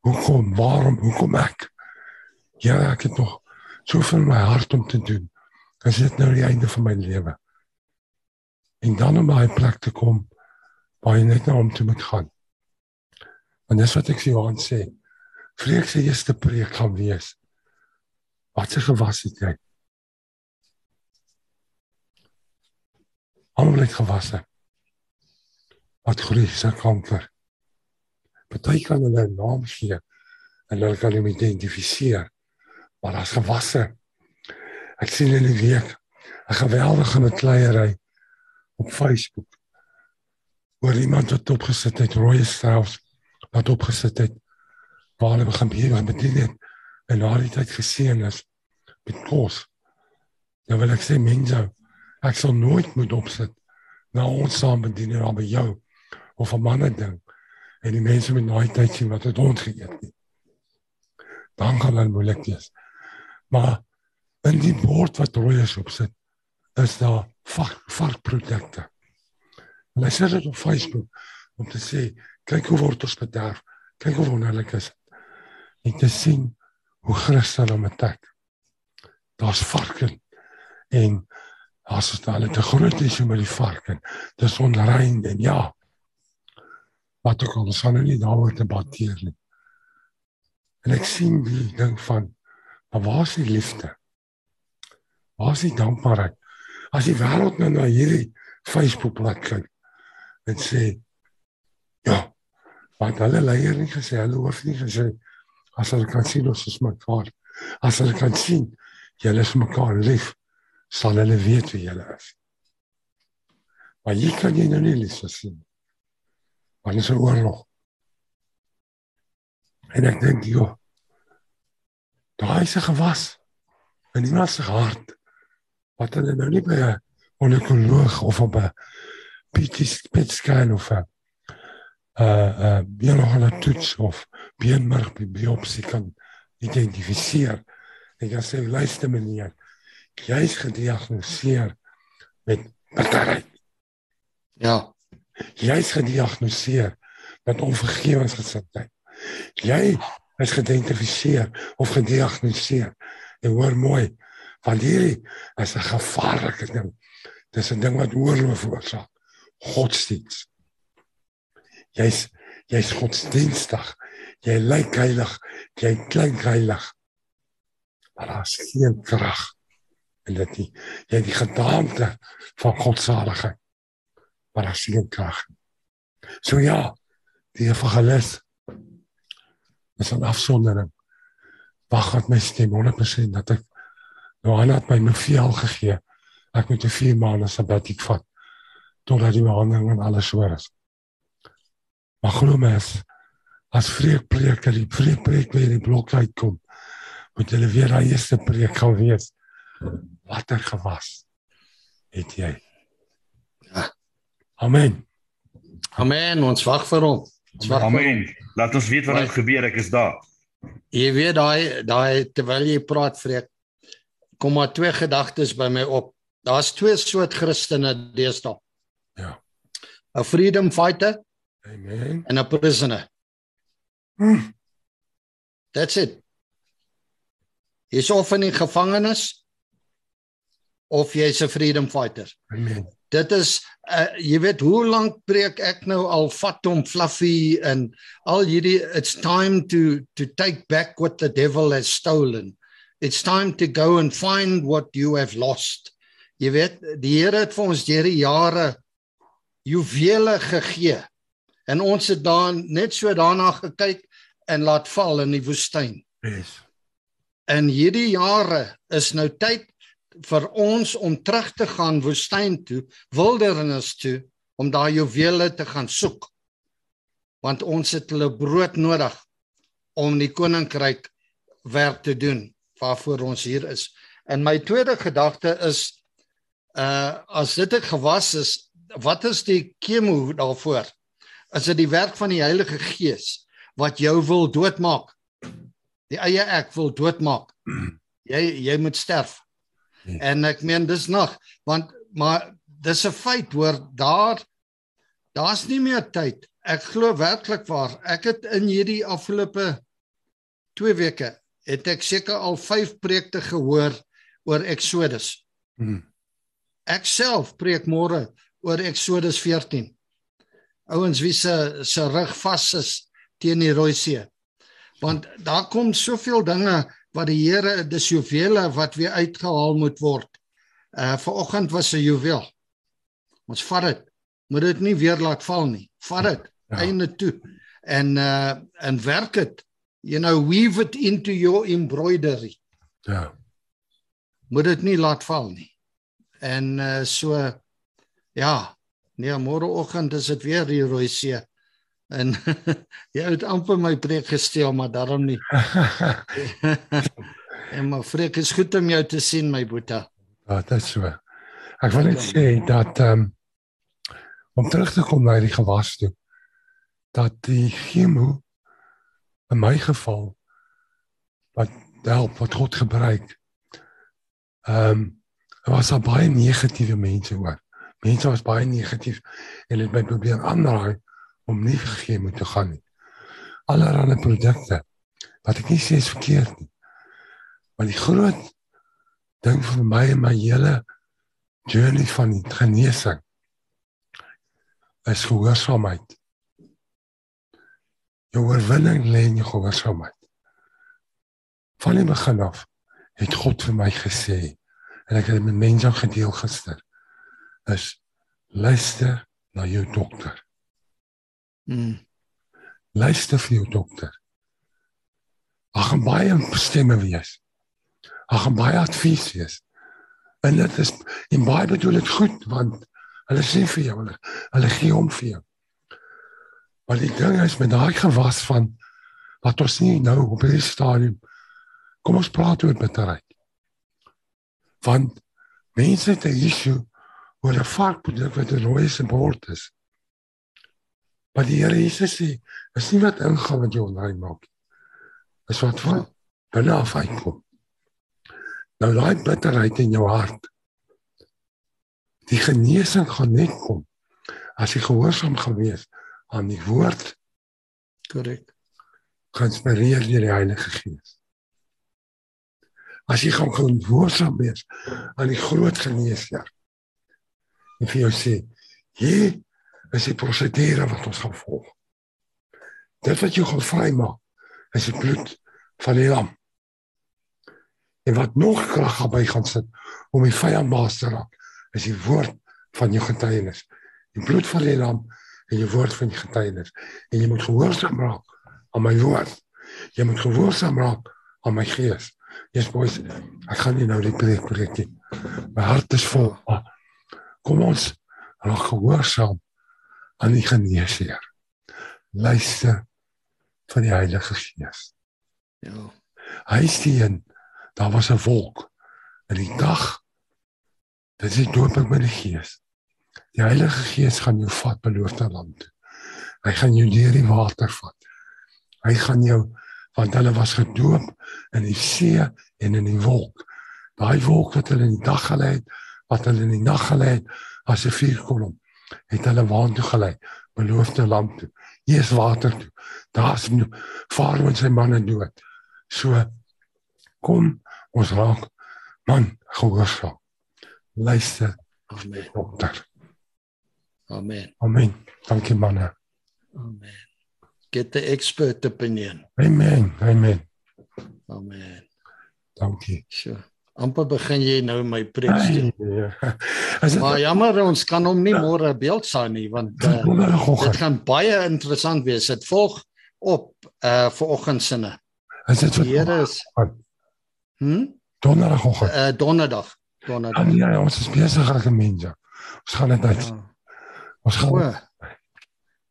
hoekom, waarom, hoekom ek? Ja, ek het nog soveel my hart om te doen. Dit is nou die einde van my lewe. En dan om by 'n plek te kom waar jy net nou om te moet gaan. En dis wat ek vir jou aan sê. Vreek se eerste preek gaan wees. Wat se gewas het jy? Almal het gewasse. Wat groei se kanker. Party kan hulle 'n naam gee en hulle kan hom identifiseer. Maar as gewasse. Ek sien in die week 'n geweldige metleierery op Facebook. Oor iemand wat opgesit het rooi strafs wat opgesit het waar hulle begin beheer met dit en na die tyd geseën is met kos. Nou wil ek sê mense, ek sal nooit moet opsit na ons saam bedien en by jou of 'n manne ding en die mense met daai tyd sien wat het ons geëet nie. Dan gaan hulle moeilik wees. Maar in die bord wat rooi is op sit, is daar varkprodukte. En hy sê dit op Facebook om te sê, kyk hoe word ons bederf. Kyk hoe wonderlik is dit. Net te sien hoe Christus hom attack. Daar's varke en as dit al te groot is om die varke. Dis onrein en ja. Wat ook al, ons gaan nou nie daaroor debatteer nie. En ek sien die ding van maar waar is die liefde? Waar is die dankbaarheid? As die wêreld nou na hierdie Facebook bladsy kyk en sê ja, wat hulle leier nie gesê, hulle hoef nie gesê as hulle kan sien ons is mekaar. As hulle kan sien julle is mekaar lief, sal hulle weet wie julle is. Maar jy kan jy nou nie lief sien. Want dit is 'n oorlog. En ek dink jy daai se gewas in iemand se hart wat hulle nou nie by 'n onekoloog of op 'n PET-scan of 'n uh uh biologische toets of beenmerg biopsie kan identifiseer. En jy sê luister meneer, jy is gediagnoseer met battery. Ja. Jy is gediagnoseer met onvergewensgesindheid. Jy is geïdentifiseer of gediagnoseer. En hoor mooi, want hierdie is 'n gevaarlike ding. Dis 'n ding wat oorloof veroorsaak. Godsdienst. Jy's jy's godsdienstig. Jy lyk heilig, jy klink heilig. Maar daar's geen krag in dit nie. Jy het die gedaante van godsaligheid. Maar daar's geen krag. So ja, die evangelis is 'n afsondering. Wag wat my stem 100% dat ek Johanna het my bevel gegee. Ek moet 'n 4 maande sabbatiek vat totdat die behandeling en alles oor is. Maar glo my as as vreekpreker die vreekpreek weer in blok uitkom, moet hulle weer daai eerste preek gaan wees. Watter gewas het jy? Ja. Amen. Amen. Ons wag vir hom. Wag vir. Amen. Laat ons weet wat er gebeur, ek is daar. Jy weet daai daai terwyl jy praat vreek kom maar twee gedagtes by my op. Daar's twee soort Christene deesdae. Ja. 'n Freedom fighter Amen. en 'n prisoner. Mm. That's it. Jy's of in die gevangenis of jy's 'n freedom fighter. Amen. Dit is uh, jy weet hoe lank preek ek nou al vat hom fluffy en al hierdie it's time to to take back what the devil has stolen. It's time to go and find what you have lost. Jy weet die Here het vir ons deur die jare juwele gegee. En ons het dan net so daarna gekyk en laat val in die woestyn. Yes. In hierdie jare is nou tyd vir ons om terug te gaan woestyn toe, wildernis toe om daai juwele te gaan soek. Want ons het hulle brood nodig om die koninkryk werk te doen waarvoor ons hier is. En my tweede gedagte is uh as dit 'n gewas is, wat is die kemo daarvoor? Is dit die werk van die Heilige Gees wat jou wil doodmaak? Die eie ek wil doodmaak. Jy jy moet sterf. En ek meen dis nog want maar dis 'n feit hoor daar daar's nie meer tyd. Ek glo werklik waar. Ek het in hierdie afgelope 2 weke het ek seker al 5 preekte gehoor oor Exodus. Mm. Ek self preek môre oor Exodus 14. Ouens wie se se rug vas is teen die Rooi See. Want daar kom soveel dinge wat die Here dis juwele wat weer uitgehaal moet word. Uh vanoggend was 'n juwel. Ons vat dit. Moet dit nie weer laat val nie. Vat dit ja. einde toe en uh en werk dit. You know weave it into your embroidery. Ja. Moet dit nie laat val nie. En uh so ja, nee, môreoggend is dit weer die rooi see. En jy het amper my preek gesteel, maar daarom nie. en maar vreek is goed om jou te sien my boetie. Ja, dit is so. Ek wil net sê dat ehm um, om terug te kom na die gewas toe dat die chemo in my geval wat help wat God gebruik. Ehm um, was daar baie negatiewe mense hoor. Mense was baie negatief en het my probeer aanraai om nie vir chemo te gaan nie. Allerhande produkte wat ek nie sê is verkeerd nie. Maar die groot ding vir my en my hele journey van die genesing is gehoorsaamheid. Jou oorwinning lê in jou gehoorsaamheid. Van die begin af het God vir my gesê en ek het dit met mense gedeel gister is luister na jou dokter. Mm. Luister vir jou dokter. Ag gaan baie stemme wees. Ag gaan baie advies wees. En dit is en baie bedoel dit goed want hulle sê vir jou hulle, hulle gee om vir jou. Maar die ding is met daai gewas van wat ons nie nou op hierdie stadium kom ons praat oor bitterheid. Want mense het 'n issue oor 'n varkproduk wat 'n rooi se bord is. Maar die Here Jesus sê, is nie wat ingaan wat jou onrein maak nie. Is wat van binne af uitkom. Nou daai bitterheid in jou hart. Die genesing gaan net kom as jy gehoorsaam gewees aan die woord Korrek. geïnspireer deur die Heilige Gees. As jy gaan gehoorsaam wees aan die groot geneesheer. En vir jou sê, hier is die prosedure wat ons gaan volg. Dit wat jou gaan vrymaak is die bloed van die lam. En wat nog krag gaan by gaan sit om die vyand baas te raak, is die woord van jou getuienis. Die bloed van die lam en die woord van die getuienis. En jy moet gehoorsaam raak aan my woord. Jy moet gehoorsaam raak aan my gees. Boys, ek gaan nie nou die preek preek nie. My hart is vol. Maar kom ons raak gehoorsaam aan die geneesheer. Luister van die Heilige Gees. Ja. Hy sien daar was 'n wolk in die dag. Dit is die dooping met die Gees. Die Heilige Gees gaan jou vat beloofde land toe. Hy gaan jou deur die water vat. Hy gaan jou want hulle was gedoop in die see en in die wolk. Daai wolk wat hulle in die dag gelei het, wat hulle in die nag gelei het as 'n vuurkolom, het hulle waantoe gelei, beloofde land toe. Is water toe. Daar's Farao en sy manne dood. So kom ons raak man gehoorsaam. Luister, Amen. dokter. Amen. Amen. Dankie manne. Amen. Get the expert opinion. Amen. Amen. Amen. Dankie. So. Amper begin jy nou my preek. Ja. As dit Maar jammer ons kan hom nie môre beeld sien nie want uh, dit gaan baie interessant wees. Dit volg op uh vir oggendsinne. is dit so Here is hm donderdagoggend. uh, donderdag. Ja, Donderdag. nee, ons is besig as 'n mens. ja. Ons gaan dit uit. Ja. Ons gaan O.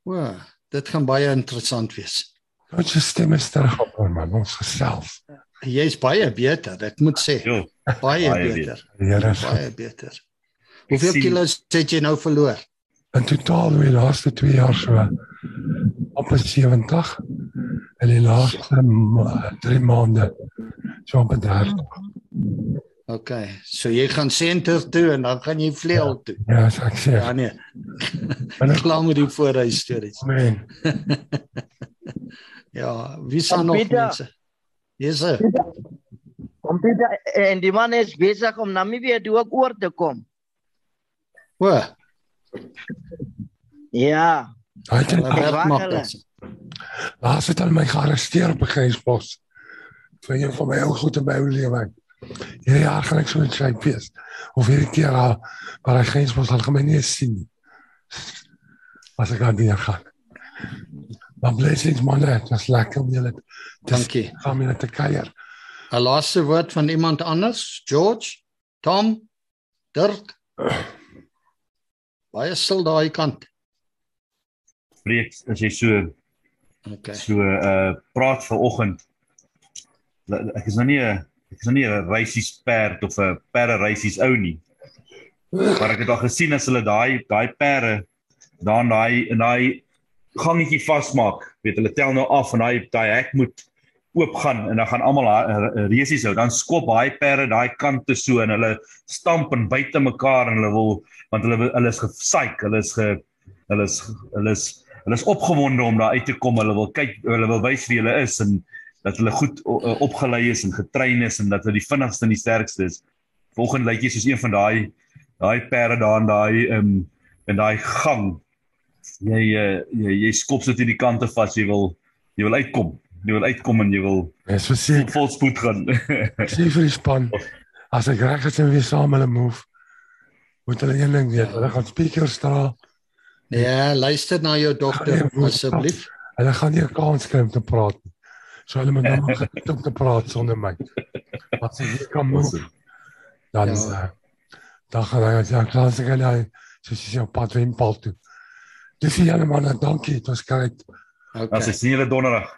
O, dit gaan baie interessant wees. ons stemme is terug op man. Ons gesels. Jy's baie beter, ek moet sê. Jo, Baie, baie beter. Here is Baie beter. Hoeveel sien- kilos het jy nou verloor? in totaal oor die laaste 2 jaar so op 'n 70 en die laaste 3 maande so op 'n 30. OK. So jy gaan senter toe en dan gaan jy vleuel toe. Ja, as ek sê. Ja nee. En ek Klaar met die voorhuis stories. meen, Ja, wie sal nog Pieter. Mense? Jesse. Computer en die man is besig om Namibië toe ook oor te kom. O, Ja, hy het dit. laas het hulle my gearresteer op 'n grenspos. Vir een van my ou goed in my ou lewe. Hierdie jaar gaan ek so in sy fees. Of hierdie keer al maar hy grenspos al gemeen nie sien nie. As ek aan die gaan. Maar blessings man, dit was lekker om julle te Dankie. gaan met te kuier. 'n Laaste woord van iemand anders? George, Tom, Dirk. Baie stil daai kant. preek as jy so OK. so uh praat vanoggend. Ek is nou nie 'n ek is nou nie 'n reisies perd of 'n perde reisies ou nie. Maar ek het al gesien as hulle daai daai perde dan daai in daai gangetjie vasmaak. Weet hulle tel nou af en daai daai hek moet oopgaan en dan gaan almal resies hou. Dan skop daai perde daai kante so en hulle stamp en byt te mekaar en hulle wil want hulle hulle is gesyk, hulle is ge hulle is hulle is hulle is opgewonde om daar uit te kom. Hulle wil kyk, hulle wil wys wie hulle is en dat hulle goed uh, opgelei is en getrein is en dat hulle die vinnigste en die sterkste is. Volgende lyk jy soos een van daai daai perde daar in daai um, in daai gang. Jy jy jy skop dit in die kante vas. Jy wil jy wil uitkom. Jy wil uitkom en jy wil Dis verseker. vol spoed gaan. Ek sê vir die span as ek reg is en weer saam hulle move moet hulle een ding weet, hulle gaan speakers dra. Ja, luister na jou dogter asseblief. Hulle gaan nie 'n kans kry om te praat nie. So hulle moet nou maar geniet om te praat sonder my. Wat sê jy kan move. Dan Ja. ja. dan gaan hy ja, klaar se gaan hy so sy op pad in Paul toe. Dis vir julle manne, dankie. Dit was great. As OK. ek sien julle donderdag.